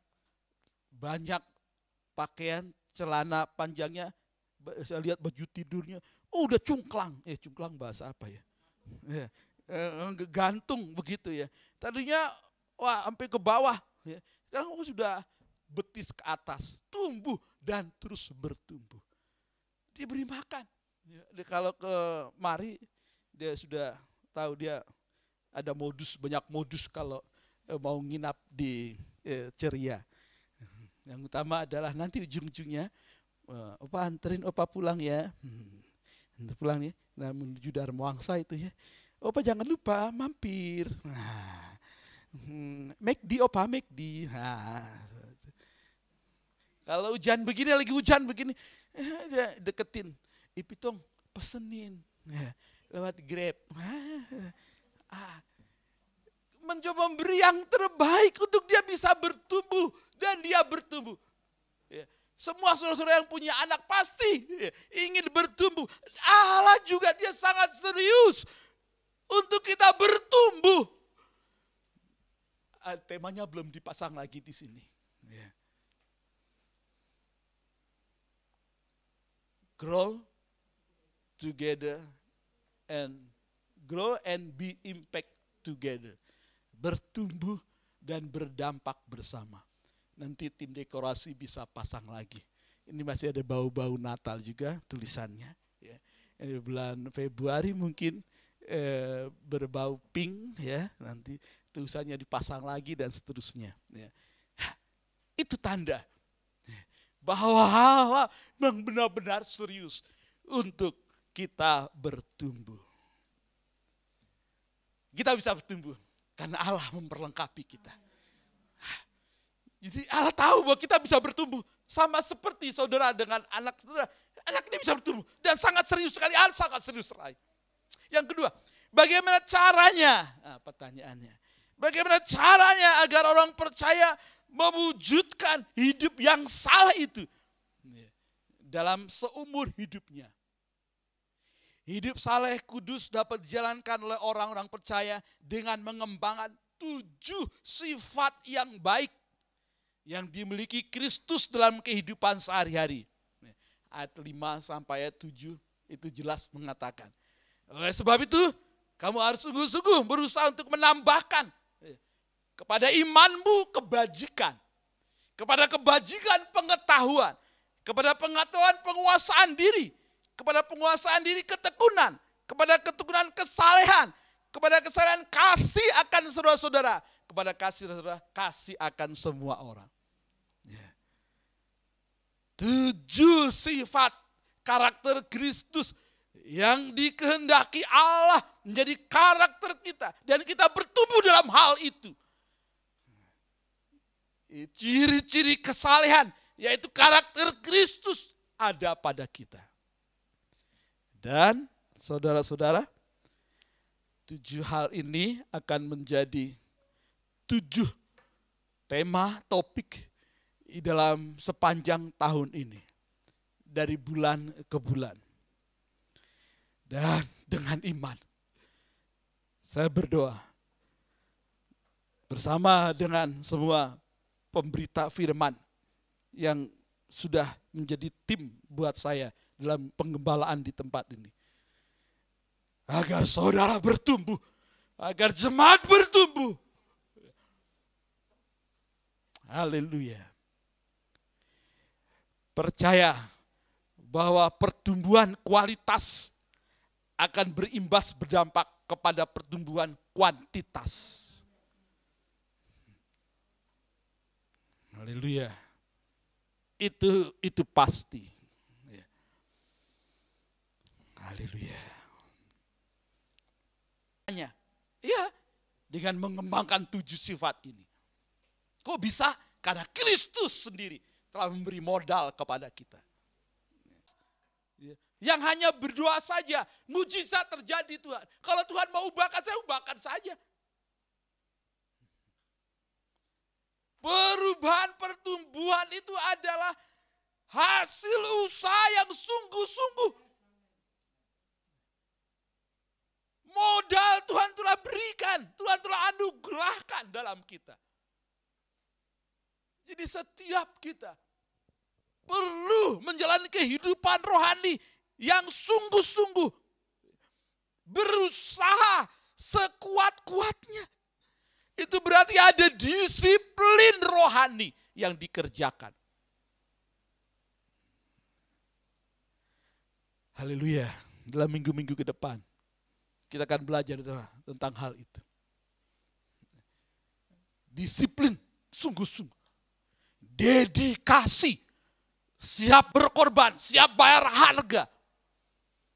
banyak pakaian celana panjangnya, saya lihat baju tidurnya, oh udah cungklang. Eh cungklang bahasa apa ya? ya <laughs> eh, gantung begitu ya. Tadinya wah sampai ke bawah. Ya. Sekarang oh, sudah betis ke atas, tumbuh dan terus bertumbuh. Diberi makan. Ya, dia kalau ke mari dia sudah tahu dia ada modus banyak modus kalau eh, mau nginap di eh, ceria. Yang utama adalah nanti ujung-ujungnya, uh, opa anterin opa pulang ya. Hmm. Pulang ya, nah menuju Darmawangsa itu ya. Opa jangan lupa mampir. Nah, hmm, make di opa make di. Nah, kalau hujan begini lagi hujan begini, eh, deketin. Ipitong pesenin ya, lewat Grab. Ah, mencoba memberi yang terbaik untuk dia bisa bertumbuh dan dia bertumbuh. Ya. Semua saudara-saudara yang punya anak pasti ingin bertumbuh. Allah juga dia sangat serius untuk kita bertumbuh. Ah, temanya belum dipasang lagi di sini. Ya. Grow together and grow and be impact together. Bertumbuh dan berdampak bersama. Nanti tim dekorasi bisa pasang lagi. Ini masih ada bau-bau Natal juga tulisannya. Ya. Ini bulan Februari mungkin eh, berbau pink ya nanti tulisannya dipasang lagi dan seterusnya. Ya. Itu tanda bahwa Allah memang benar-benar serius untuk kita bertumbuh. Kita bisa bertumbuh karena Allah memperlengkapi kita. Jadi Allah tahu bahwa kita bisa bertumbuh sama seperti saudara dengan anak saudara. Anak ini bisa bertumbuh dan sangat serius sekali. Allah sangat serius sekali. Yang kedua, bagaimana caranya? Nah, pertanyaannya. Bagaimana caranya agar orang percaya mewujudkan hidup yang salah itu dalam seumur hidupnya? Hidup saleh kudus dapat dijalankan oleh orang-orang percaya dengan mengembangkan tujuh sifat yang baik yang dimiliki Kristus dalam kehidupan sehari-hari. Ayat 5 sampai ayat 7 itu jelas mengatakan. Oleh sebab itu, kamu harus sungguh-sungguh berusaha untuk menambahkan kepada imanmu kebajikan. Kepada kebajikan pengetahuan. Kepada pengetahuan penguasaan diri kepada penguasaan diri ketekunan, kepada ketekunan kesalehan, kepada kesalehan kasih akan saudara-saudara, kepada kasih saudara kasih akan semua orang. Ya. Tujuh sifat karakter Kristus yang dikehendaki Allah menjadi karakter kita dan kita bertumbuh dalam hal itu. Ciri-ciri kesalehan yaitu karakter Kristus ada pada kita. Dan saudara-saudara, tujuh hal ini akan menjadi tujuh tema topik di dalam sepanjang tahun ini. Dari bulan ke bulan. Dan dengan iman, saya berdoa bersama dengan semua pemberita firman yang sudah menjadi tim buat saya dalam pengembalaan di tempat ini. Agar saudara bertumbuh, agar jemaat bertumbuh. Haleluya. Percaya bahwa pertumbuhan kualitas akan berimbas berdampak kepada pertumbuhan kuantitas. Haleluya. Itu itu pasti. Haleluya. Hanya, ya, dengan mengembangkan tujuh sifat ini. Kok bisa? Karena Kristus sendiri telah memberi modal kepada kita. Yang hanya berdoa saja, mujizat terjadi Tuhan. Kalau Tuhan mau ubahkan, saya ubahkan saja. Perubahan pertumbuhan itu adalah hasil usaha yang sungguh-sungguh Modal Tuhan telah berikan, Tuhan telah anugerahkan dalam kita. Jadi setiap kita perlu menjalani kehidupan rohani yang sungguh-sungguh berusaha sekuat-kuatnya. Itu berarti ada disiplin rohani yang dikerjakan. Haleluya. Dalam minggu-minggu ke depan kita akan belajar tentang hal itu. Disiplin, sungguh-sungguh. Dedikasi, siap berkorban, siap bayar harga.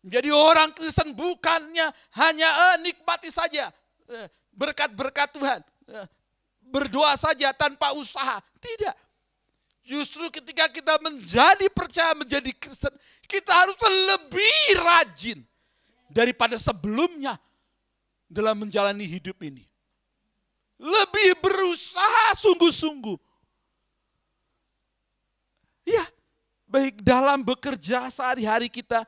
Menjadi orang Kristen bukannya hanya eh, nikmati saja eh, berkat-berkat Tuhan. Eh, berdoa saja tanpa usaha. Tidak. Justru ketika kita menjadi percaya menjadi Kristen, kita harus lebih rajin daripada sebelumnya dalam menjalani hidup ini. lebih berusaha sungguh-sungguh. Ya, baik dalam bekerja sehari-hari kita,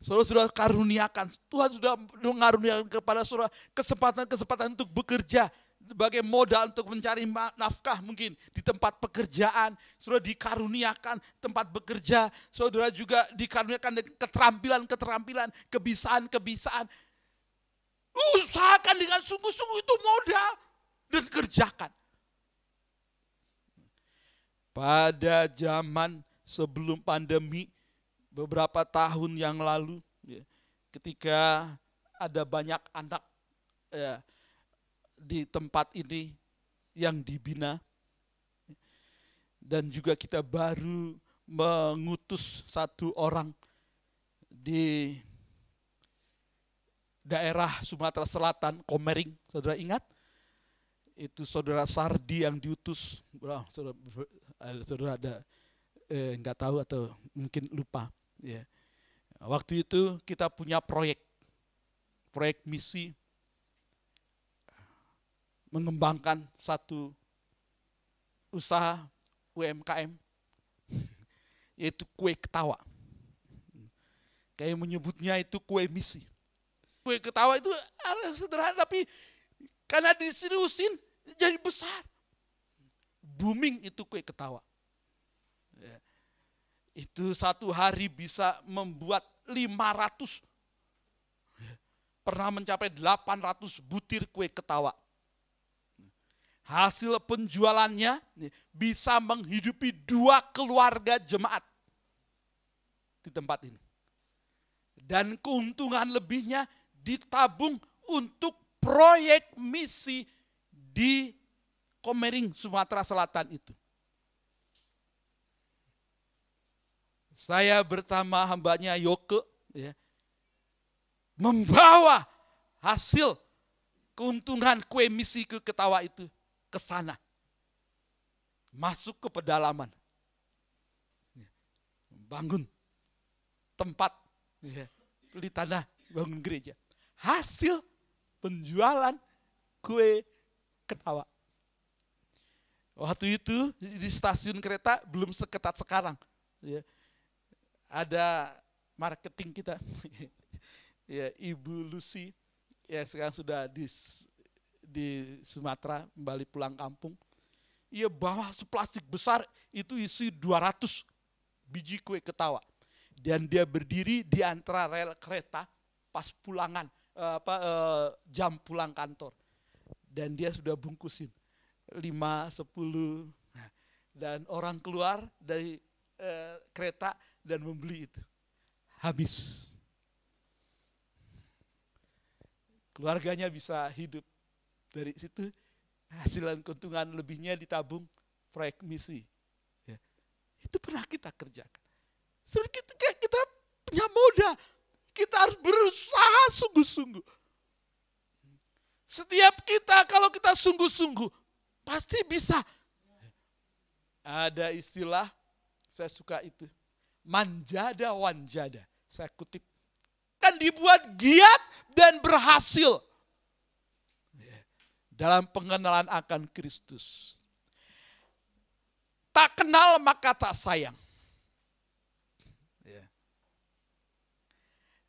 saudara sudah karuniakan, Tuhan sudah mengaruniakan kepada saudara kesempatan-kesempatan untuk bekerja, sebagai modal untuk mencari nafkah mungkin di tempat pekerjaan, saudara dikaruniakan tempat bekerja, saudara juga dikaruniakan keterampilan-keterampilan, kebisaan-kebisaan. Usahakan dengan sungguh-sungguh itu modal. Dan kerjakan. Pada zaman sebelum pandemi, beberapa tahun yang lalu, ya, ketika ada banyak anak ya, di tempat ini yang dibina, dan juga kita baru mengutus satu orang di daerah Sumatera Selatan, Komering, saudara ingat? Itu saudara Sardi yang diutus, saudara ada eh, tahu atau mungkin lupa. Ya. Waktu itu kita punya proyek, proyek misi mengembangkan satu usaha UMKM, <laughs> yaitu kue ketawa. Kayak menyebutnya itu kue misi. Kue ketawa itu sederhana tapi karena diseriusin jadi besar. Booming itu kue ketawa. Ya. Itu satu hari bisa membuat 500 pernah mencapai 800 butir kue ketawa hasil penjualannya bisa menghidupi dua keluarga jemaat di tempat ini. Dan keuntungan lebihnya ditabung untuk proyek misi di Komering, Sumatera Selatan itu. Saya bersama hambanya Yoke ya, membawa hasil keuntungan kue misi ke ketawa itu ke sana. Masuk ke pedalaman. Bangun tempat, ya, beli tanah, bangun gereja. Hasil penjualan kue ketawa. Waktu itu di stasiun kereta belum seketat sekarang. Ya. Ada marketing kita, <laughs> ya, Ibu Lucy yang sekarang sudah di di Sumatera kembali pulang kampung. Ia bawa seplastik besar itu isi 200 biji kue ketawa. Dan dia berdiri di antara rel kereta pas pulangan eh, apa eh, jam pulang kantor. Dan dia sudah bungkusin 5 10 dan orang keluar dari eh, kereta dan membeli itu. Habis. Keluarganya bisa hidup dari situ hasilan keuntungan lebihnya ditabung proyek misi. Ya. Itu pernah kita kerjakan. Sebenarnya kita, kita punya modal. Kita harus berusaha sungguh-sungguh. Setiap kita kalau kita sungguh-sungguh pasti bisa. Ada istilah saya suka itu. Manjada wanjada. Saya kutip. Kan dibuat giat dan berhasil dalam pengenalan akan Kristus. Tak kenal maka tak sayang. Ya.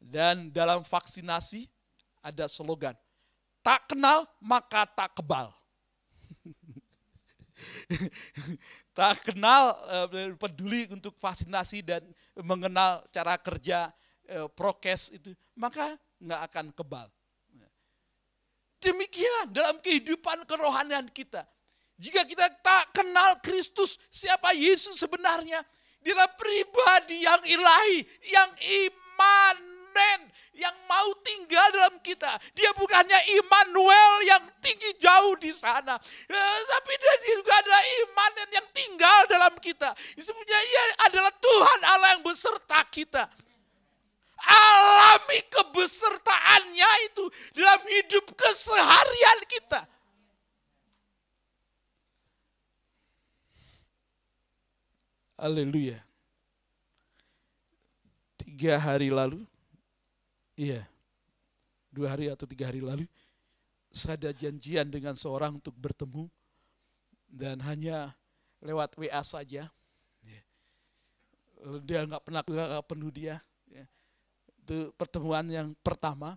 Dan dalam vaksinasi ada slogan, tak kenal maka tak kebal. <laughs> tak kenal eh, peduli untuk vaksinasi dan mengenal cara kerja eh, prokes itu, maka nggak akan kebal. Demikian dalam kehidupan kerohanian kita. Jika kita tak kenal Kristus, siapa Yesus sebenarnya? Dia pribadi yang ilahi, yang imanen, yang mau tinggal dalam kita. Dia bukannya Immanuel yang tinggi jauh di sana. Eh, tapi dia juga adalah imanen yang tinggal dalam kita. Sebenarnya ia adalah Tuhan Allah yang beserta kita alami kebesertaannya itu dalam hidup keseharian kita. Haleluya. Tiga hari lalu, iya, dua hari atau tiga hari lalu, saya ada janjian dengan seorang untuk bertemu dan hanya lewat WA saja. Ya. Dia nggak pernah nggak penuh dia. Ya. Itu pertemuan yang pertama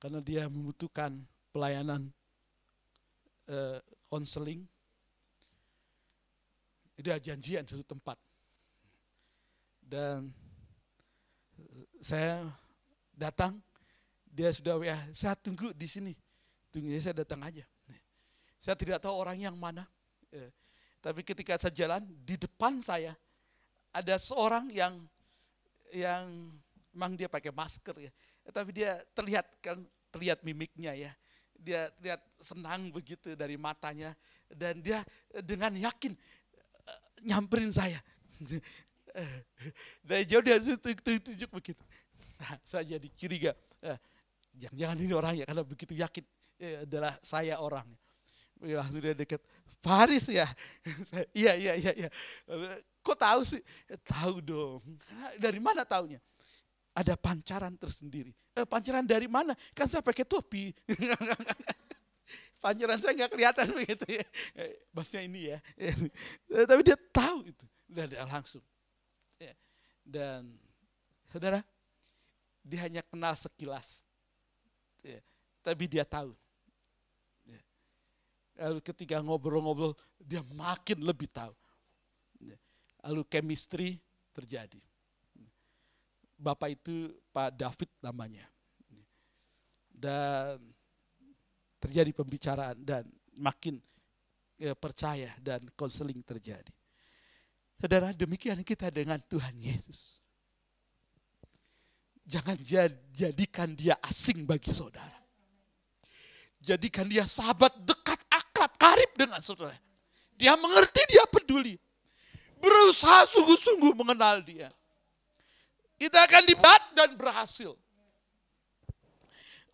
karena dia membutuhkan pelayanan konseling. Uh, dia janjian satu tempat dan saya datang dia sudah WA, saya tunggu di sini. Tunggu saya datang aja. Saya tidak tahu orang yang mana. Ya. Tapi ketika saya jalan di depan saya ada seorang yang yang memang dia pakai masker ya. Tapi dia terlihat kan terlihat mimiknya ya. Dia terlihat senang begitu dari matanya dan dia dengan yakin eh, nyamperin saya. <laughs> Dari jauh dia tunjuk begitu. Nah, <laughs> saya jadi curiga. Eh, jangan-jangan ini orangnya karena begitu yakin eh, adalah saya orangnya. Langsung dia dekat. Faris ya? <laughs> iya, iya, iya, iya. Kok tahu sih? Ya, tahu dong. Dari mana taunya? Ada pancaran tersendiri. Eh, pancaran dari mana? Kan saya pakai topi. <laughs> pancaran saya nggak kelihatan begitu ya. Eh, maksudnya ini ya. Eh, tapi dia tahu itu. Dan langsung. Ya. Dan saudara, dia hanya kenal sekilas. Ya. Tapi dia tahu Lalu ketika ngobrol-ngobrol, dia makin lebih tahu. Lalu chemistry terjadi. Bapak itu Pak David namanya. Dan terjadi pembicaraan dan makin ya, percaya dan konseling terjadi. Saudara, demikian kita dengan Tuhan Yesus. Jangan jadikan dia asing bagi saudara. Jadikan dia sahabat dekat akrab, karib dengan saudara. Dia mengerti, dia peduli. Berusaha sungguh-sungguh mengenal dia. Kita akan dibat dan berhasil.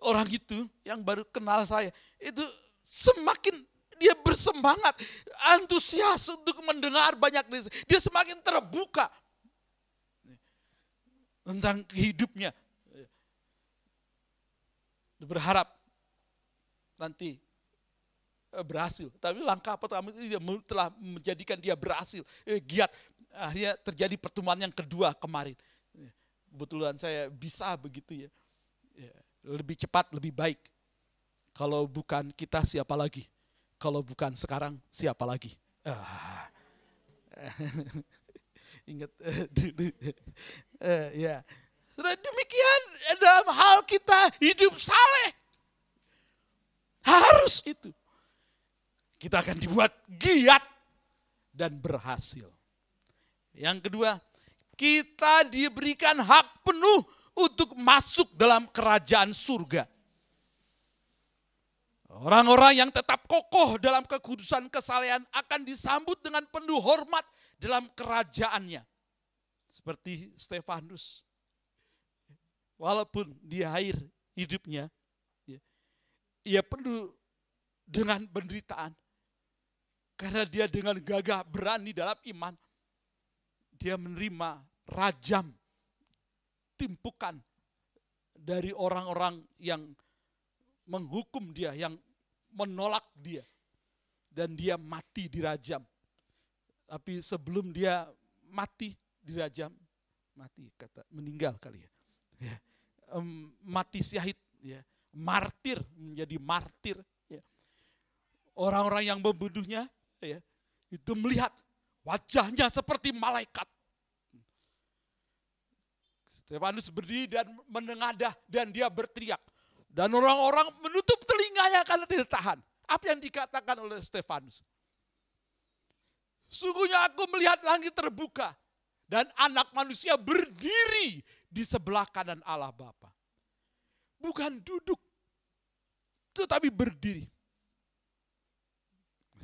Orang itu yang baru kenal saya, itu semakin dia bersemangat, antusias untuk mendengar banyak dia semakin terbuka tentang hidupnya. Berharap nanti eh, berhasil. Tapi langkah pertama itu telah menjadikan dia berhasil, eh, giat. Akhirnya terjadi pertemuan yang kedua kemarin. Kebetulan saya bisa begitu ya. ya. Lebih cepat, lebih baik. Kalau bukan kita siapa lagi? Kalau bukan sekarang siapa lagi? Ah. <laughs> Ingat <laughs> dulu. uh, ya. Sudah demikian dalam hal kita hidup saleh harus itu. Kita akan dibuat giat dan berhasil. Yang kedua, kita diberikan hak penuh untuk masuk dalam kerajaan surga. Orang-orang yang tetap kokoh dalam kekudusan kesalehan akan disambut dengan penuh hormat dalam kerajaannya. Seperti Stefanus. Walaupun di akhir hidupnya ia penuh dengan penderitaan. Karena dia dengan gagah berani dalam iman, dia menerima rajam, timpukan dari orang-orang yang menghukum dia, yang menolak dia. Dan dia mati di rajam. Tapi sebelum dia mati di rajam, mati kata meninggal kali ya. ya um, mati syahid ya martir, menjadi martir. Ya. Orang-orang yang membunuhnya ya, itu melihat wajahnya seperti malaikat. Stefanus berdiri dan menengadah dan dia berteriak. Dan orang-orang menutup telinganya karena tidak tahan. Apa yang dikatakan oleh Stefanus? Sungguhnya aku melihat langit terbuka dan anak manusia berdiri di sebelah kanan Allah Bapa. Bukan duduk, tetapi berdiri.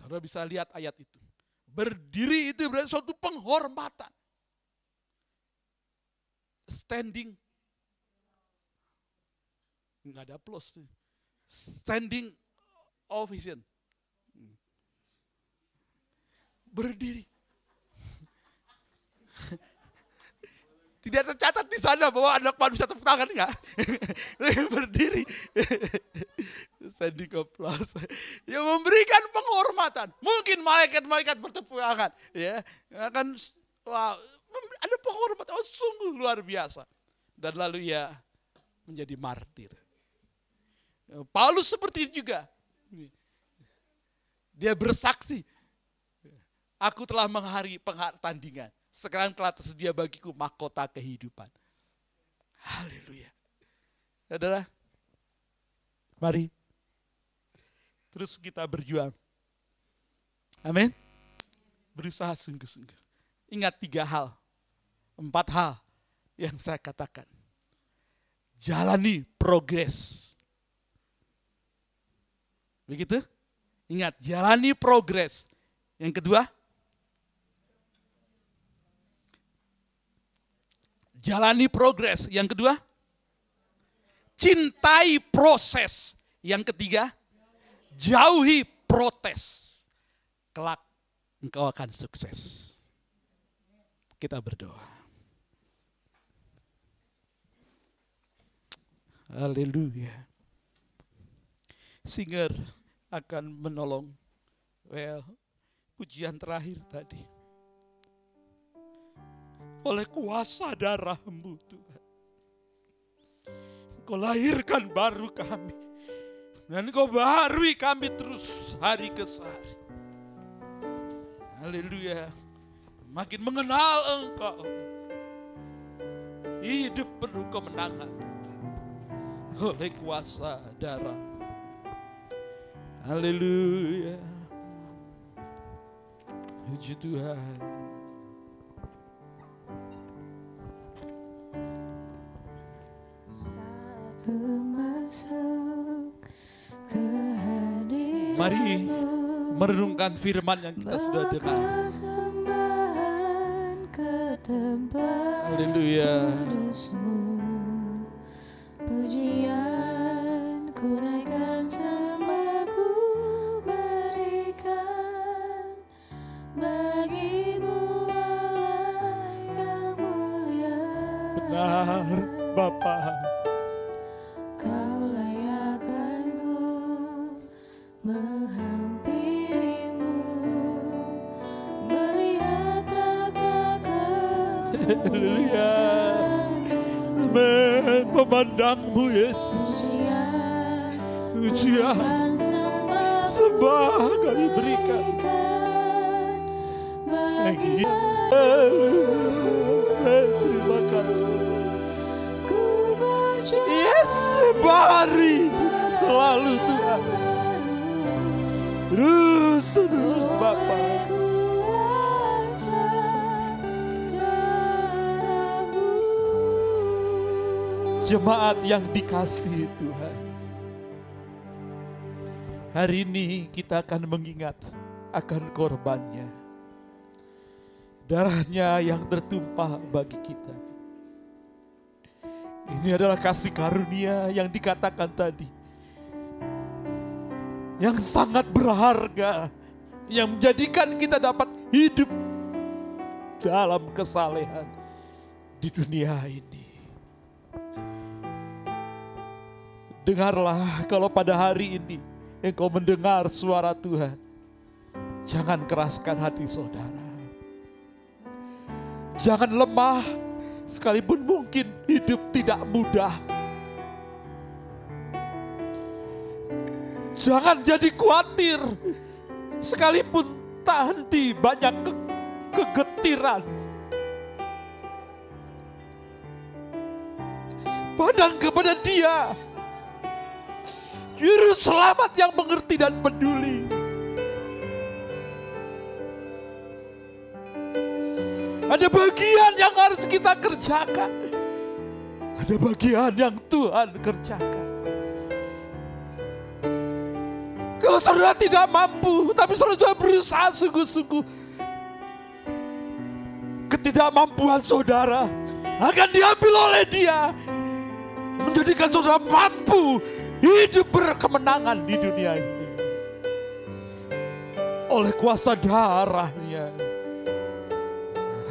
Saudara bisa lihat ayat itu. Berdiri itu berarti suatu penghormatan. Standing. Enggak ada plus. Standing ovation. Berdiri. <laughs> Tidak tercatat di sana bahwa anak manusia tepuk tangan enggak. <laughs> Berdiri. standing applause. Yang memberikan penghormatan. Mungkin malaikat-malaikat bertepuk tangan. Ya, akan wow, ada penghormatan. Oh, sungguh luar biasa. Dan lalu ya menjadi martir. Paulus seperti itu juga. Dia bersaksi. Aku telah menghari tandingan. Sekarang telah tersedia bagiku mahkota kehidupan. Haleluya. Saudara, mari terus kita berjuang. Amin. Berusaha sungguh-sungguh. Ingat tiga hal, empat hal yang saya katakan. Jalani progres. Begitu? Ingat, jalani progres. Yang kedua, jalani progres. Yang kedua, cintai proses. Yang ketiga, jauhi protes. Kelak engkau akan sukses. Kita berdoa. Haleluya. Singer akan menolong. Well, pujian terakhir tadi. Oleh kuasa darahmu Tuhan. Kau lahirkan baru kami. Dan kau barui kami terus hari ke hari. Haleluya. Makin mengenal engkau. Hidup penuh kemenangan. Oleh kuasa darah. Haleluya. Puji Tuhan. Mari merenungkan firman yang kita sudah dengar. Haleluya. Jemaat yang dikasih Tuhan. Hari ini kita akan mengingat akan korbannya. Darahnya yang tertumpah bagi kita. Ini adalah kasih karunia yang dikatakan tadi. Yang sangat berharga. Yang menjadikan kita dapat hidup dalam kesalehan di dunia ini. Dengarlah kalau pada hari ini engkau mendengar suara Tuhan. Jangan keraskan hati saudara. Jangan lemah sekalipun mungkin hidup tidak mudah. Jangan jadi khawatir sekalipun tak henti banyak ke- kegetiran. Pandang kepada dia. Juru selamat yang mengerti dan peduli. Ada bagian yang harus kita kerjakan. Ada bagian yang Tuhan kerjakan. Kalau saudara tidak mampu, tapi saudara berusaha sungguh-sungguh. Ketidakmampuan saudara akan diambil oleh dia. Menjadikan saudara mampu hidup berkemenangan di dunia ini. Oleh kuasa darahnya.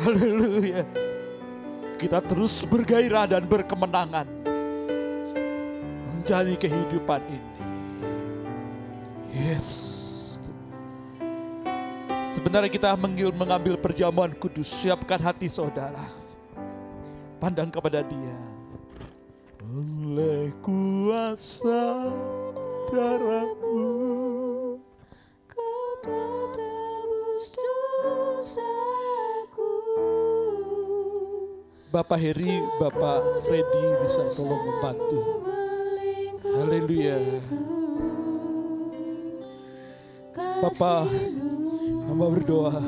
Haleluya. Kita terus bergairah dan berkemenangan. Menjalani kehidupan ini. Yes. Sebenarnya kita mengambil perjamuan kudus, siapkan hati saudara. Pandang kepada dia. Oleh kuasa darahmu. Kau tebus dosaku. Bapak Heri, Bapak Freddy bisa tolong membantu. Haleluya. Bapak, hamba berdoa.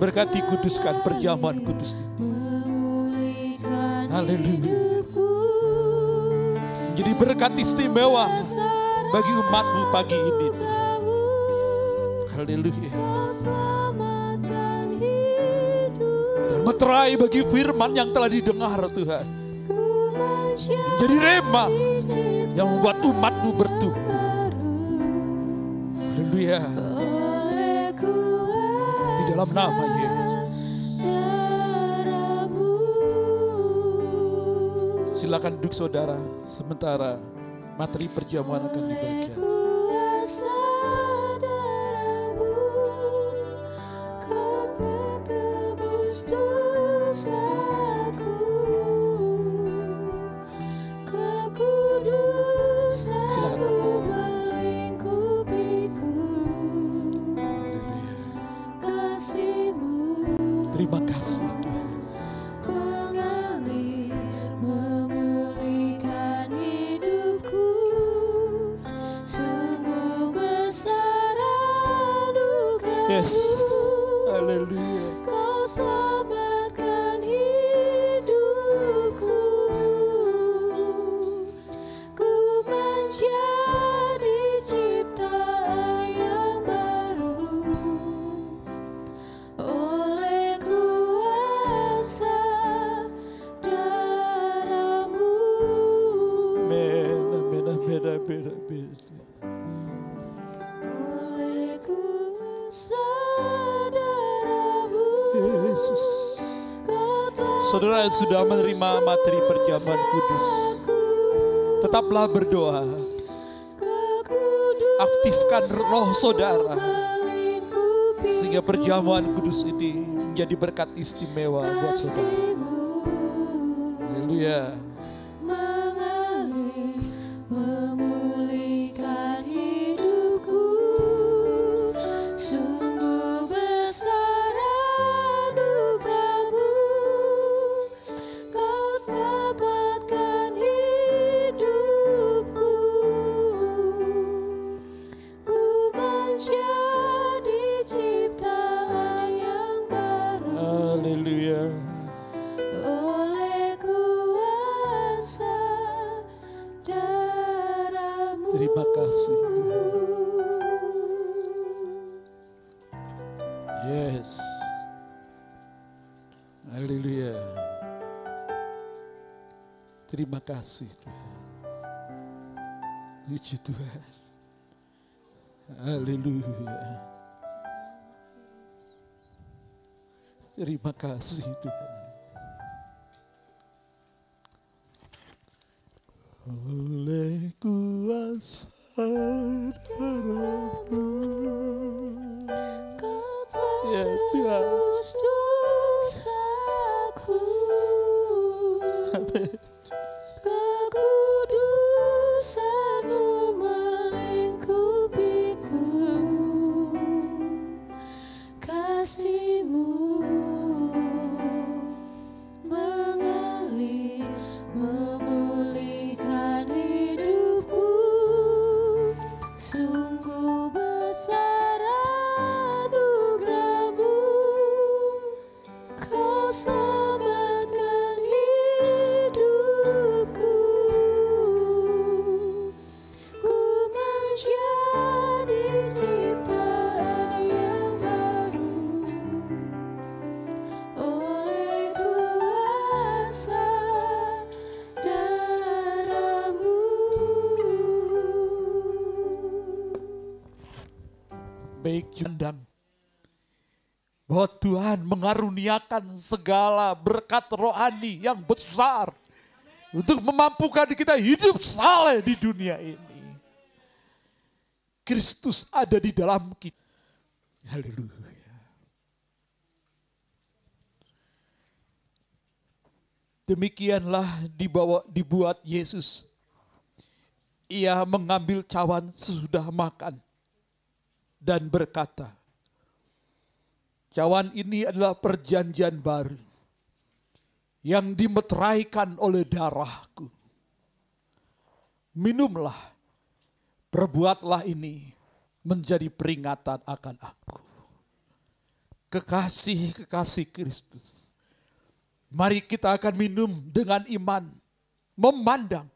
Berkati kuduskan perjamuan kudus ini. Haleluya. Jadi berkat istimewa bagi umatmu pagi ini. Haleluya. Dan meterai bagi firman yang telah didengar Tuhan. Jadi rema yang membuat umatmu bertumbuh. Haleluya. Di dalam nama Yesus. Silakan duduk saudara sementara materi perjamuan akan dibagikan. Sudah menerima materi perjamuan kudus, tetaplah berdoa. Aktifkan roh saudara sehingga perjamuan kudus ini menjadi berkat istimewa buat saudara. Haleluya. Kasih Tuhan. Puji Tuhan. Haleluya. Terima kasih Tuhan. Mengaruniakan segala berkat rohani yang besar. Untuk memampukan kita hidup saleh di dunia ini. Kristus ada di dalam kita. Haleluya. Demikianlah dibawa dibuat Yesus. Ia mengambil cawan sesudah makan dan berkata, Cawan ini adalah perjanjian baru yang dimeteraikan oleh darahku. Minumlah, perbuatlah ini menjadi peringatan akan aku. Kekasih-kekasih Kristus. Mari kita akan minum dengan iman, memandang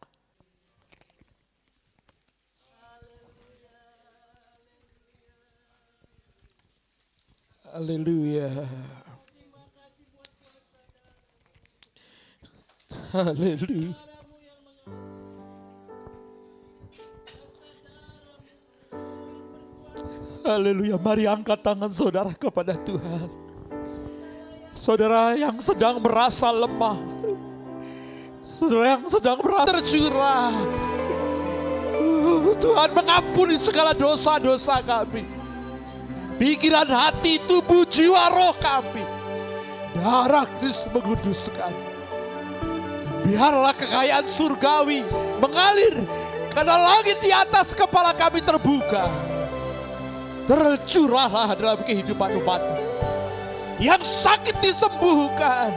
Haleluya. Haleluya. Haleluya. Mari angkat tangan saudara kepada Tuhan. Saudara yang sedang merasa lemah. Saudara yang sedang merasa tercurah. Tuhan mengampuni segala dosa-dosa kami. Pikiran hati, tubuh, jiwa, roh kami. Darah Kristus menguduskan. Biarlah kekayaan surgawi mengalir karena langit di atas kepala kami terbuka. Tercurahlah dalam kehidupan umat Yang sakit disembuhkan.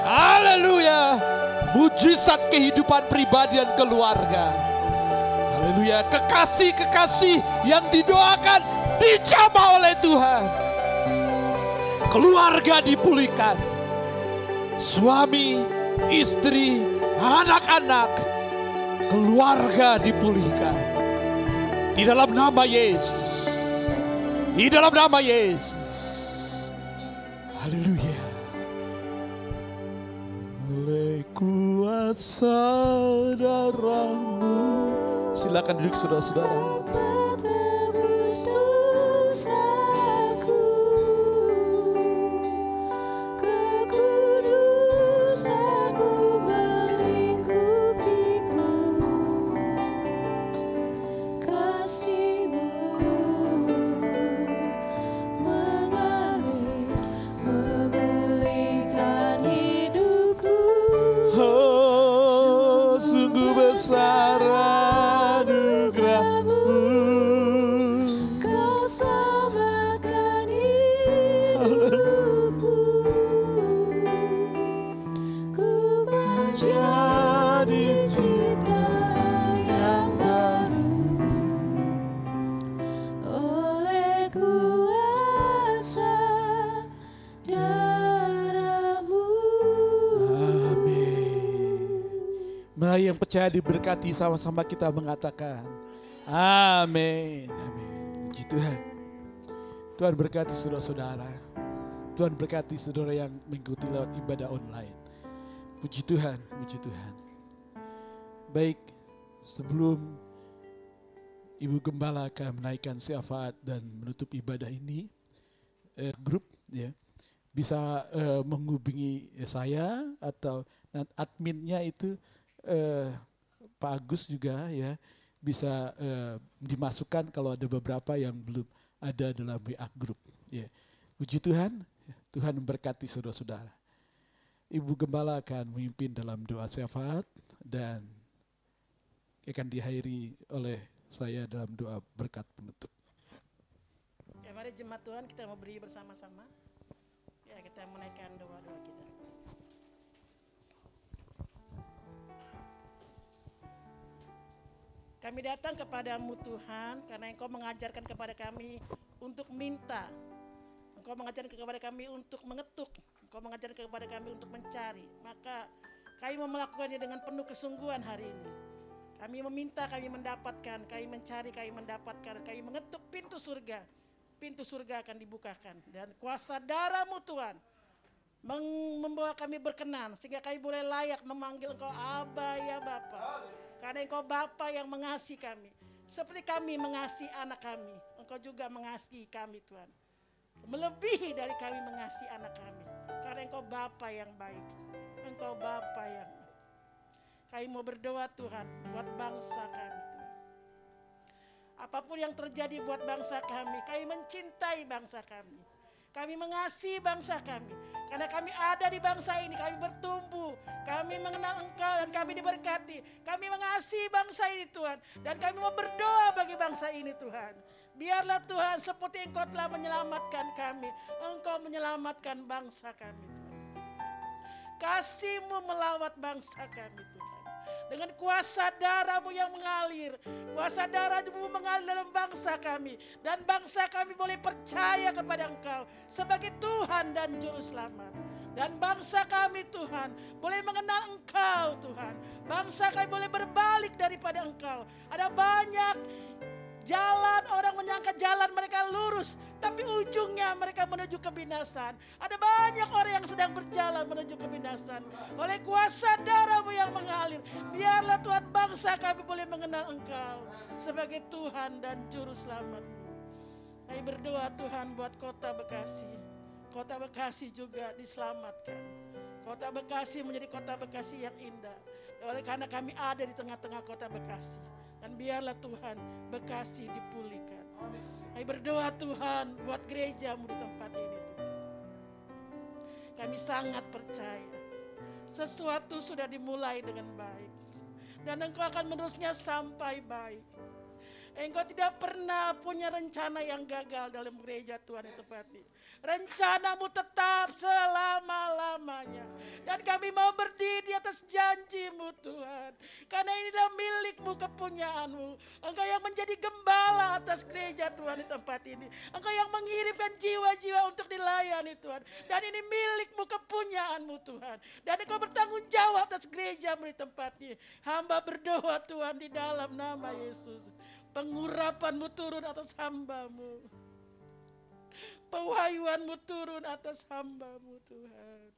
Haleluya. Mujizat kehidupan pribadi dan keluarga. Haleluya. Kekasih-kekasih yang didoakan dijamah oleh Tuhan. Keluarga dipulihkan. Suami, istri, anak-anak, keluarga dipulihkan. Di dalam nama Yesus. Di dalam nama Yesus. Haleluya. Oleh kuasa darahmu. Silakan duduk saudara-saudara. Tebus percaya diberkati sama-sama kita mengatakan Amin. Amin. Puji Tuhan. Tuhan berkati saudara-saudara. Tuhan berkati saudara yang mengikuti lewat ibadah online. Puji Tuhan, puji Tuhan. Baik, sebelum Ibu Gembala akan menaikkan syafaat dan menutup ibadah ini, eh, grup ya bisa eh, menghubungi saya atau adminnya itu eh, Pak Agus juga ya bisa eh, dimasukkan kalau ada beberapa yang belum ada dalam WA grup. Ya. Puji Tuhan, Tuhan memberkati saudara-saudara. Ibu Gembala akan memimpin dalam doa syafaat dan akan diakhiri oleh saya dalam doa berkat penutup. Ya mari jemaat Tuhan kita mau beri bersama-sama. Ya kita menaikkan doa-doa kita. Kami datang kepadamu Tuhan karena Engkau mengajarkan kepada kami untuk minta. Engkau mengajarkan kepada kami untuk mengetuk. Engkau mengajarkan kepada kami untuk mencari. Maka kami mau melakukannya dengan penuh kesungguhan hari ini. Kami meminta, kami mendapatkan, kami mencari, kami mendapatkan, kami mengetuk pintu surga. Pintu surga akan dibukakan. Dan kuasa darahmu Tuhan membawa kami berkenan. Sehingga kami boleh layak memanggil engkau Aba ya Bapa. Karena engkau Bapa yang mengasihi kami. Seperti kami mengasihi anak kami. Engkau juga mengasihi kami Tuhan. Melebihi dari kami mengasihi anak kami. Karena engkau Bapa yang baik. Engkau Bapa yang baik. Kami mau berdoa Tuhan buat bangsa kami Tuhan. Apa pun yang terjadi buat bangsa kami, kami mencintai bangsa kami. Kami mengasihi bangsa kami. Karena kami ada di bangsa ini, kami bertumbuh. Kami mengenal Engkau dan kami diberkati. Kami mengasihi bangsa ini Tuhan. Dan kami mau berdoa bagi bangsa ini Tuhan. Biarlah Tuhan seperti Engkau telah menyelamatkan kami. Engkau menyelamatkan bangsa kami Tuhan. Kasihmu melawat bangsa kami dengan kuasa darahmu yang mengalir. Kuasa darahmu mengalir dalam bangsa kami. Dan bangsa kami boleh percaya kepada engkau sebagai Tuhan dan Juru Selamat. Dan bangsa kami Tuhan boleh mengenal engkau Tuhan. Bangsa kami boleh berbalik daripada engkau. Ada banyak Jalan orang menyangka jalan mereka lurus, tapi ujungnya mereka menuju kebinasan. Ada banyak orang yang sedang berjalan menuju kebinasan. Oleh kuasa darahmu yang mengalir, biarlah Tuhan bangsa kami boleh mengenal Engkau sebagai Tuhan dan Juru Selamat. Kami berdoa Tuhan buat kota Bekasi. Kota Bekasi juga diselamatkan. Kota Bekasi menjadi kota Bekasi yang indah. Oleh karena kami ada di tengah-tengah kota Bekasi. Dan biarlah Tuhan Bekasi dipulihkan. Kami berdoa Tuhan buat gerejamu di tempat ini. Kami sangat percaya. Sesuatu sudah dimulai dengan baik. Dan engkau akan menerusnya sampai baik. Engkau tidak pernah punya rencana yang gagal dalam gereja Tuhan itu ini. Rencanamu tetap selama-lamanya. Dan kami mau berdiri di atas janjimu Tuhan. Karena inilah milikmu kepunyaanmu. Engkau yang menjadi gembala atas gereja Tuhan di tempat ini. Engkau yang mengirimkan jiwa-jiwa untuk dilayani Tuhan. Dan ini milikmu kepunyaanmu Tuhan. Dan engkau bertanggung jawab atas gerejamu di tempat ini. Hamba berdoa Tuhan di dalam nama Yesus. Pengurapanmu turun atas hambamu. Pewahyuanmu turun atas hambamu Tuhan.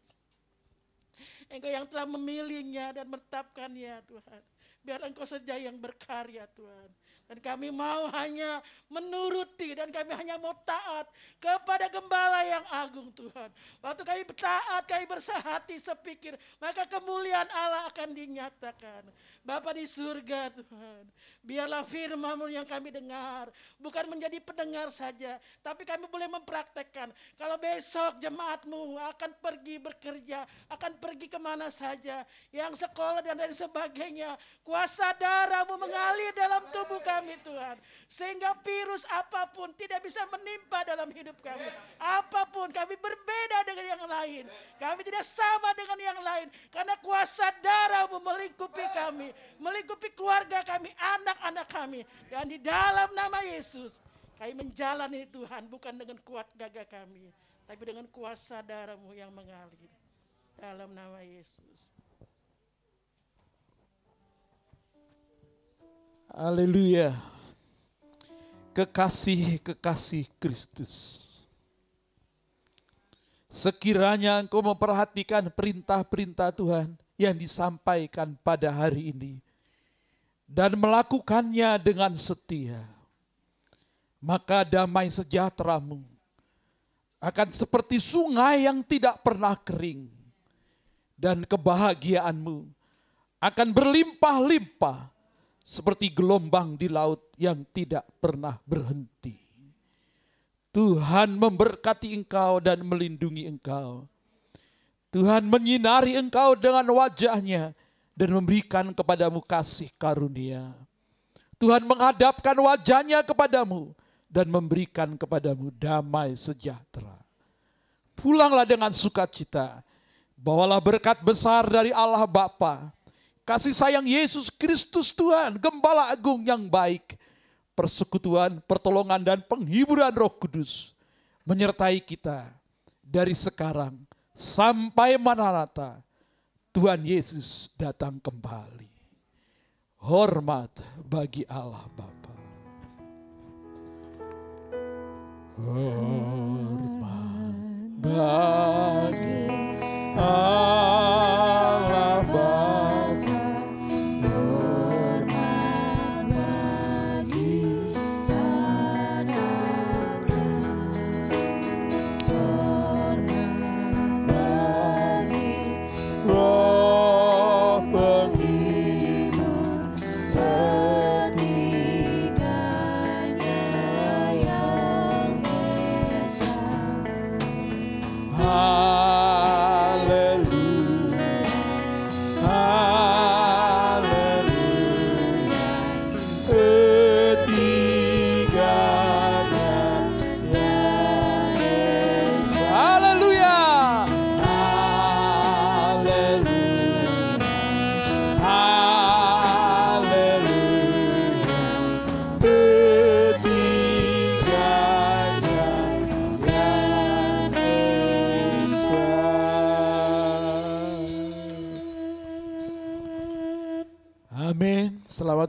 Engkau yang telah memilihnya dan menetapkannya Tuhan. Biar engkau saja yang berkarya Tuhan. Dan kami mau hanya menuruti dan kami hanya mau taat kepada gembala yang agung Tuhan. Waktu kami taat, kami bersahati sepikir, maka kemuliaan Allah akan dinyatakan. Bapa di surga Tuhan, biarlah firman yang kami dengar, bukan menjadi pendengar saja, tapi kami boleh mempraktekkan. Kalau besok jemaatmu akan pergi bekerja, akan pergi ke mana saja, yang sekolah dan lain sebagainya, kuasa darahmu mengalir dalam tubuh kami Tuhan. Sehingga virus apa pun tidak bisa menimpa dalam hidup kami. Apa pun kami berbeda dengan yang lain. Kami tidak sama dengan yang lain. Karena kuasa darahmu melingkupi melingkupi keluarga kami, anak-anak kami. Dan di dalam nama Yesus, kami menjalani Tuhan bukan dengan kuat gagah kami, tapi dengan kuasa darahmu yang mengalir. Dalam nama Yesus. Haleluya. Kekasih-kekasih Kristus. Sekiranya engkau memperhatikan perintah-perintah Tuhan, yang disampaikan pada hari ini dan melakukannya dengan setia, maka damai sejahteramu akan seperti sungai yang tidak pernah kering dan kebahagiaanmu akan berlimpah-limpah seperti gelombang di laut yang tidak pernah berhenti. Tuhan memberkati engkau dan melindungi engkau. Tuhan menyinari engkau dengan wajahnya dan memberikan kepadamu kasih karunia. Tuhan menghadapkan wajahnya kepadamu dan memberikan kepadamu damai sejahtera. Pulanglah dengan sukacita. Bawalah berkat besar dari Allah Bapa, kasih sayang Yesus Kristus Tuhan, gembala agung yang baik, persekutuan, pertolongan dan penghiburan Roh Kudus menyertai kita dari sekarang sampai Maranatha Tuhan Yesus datang kembali. Hormat bagi Allah Bapa. Hormat bagi Allah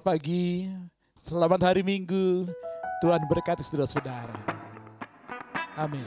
Pagi. Selamat hari Minggu. Tuhan berkati saudara-saudara. Amin.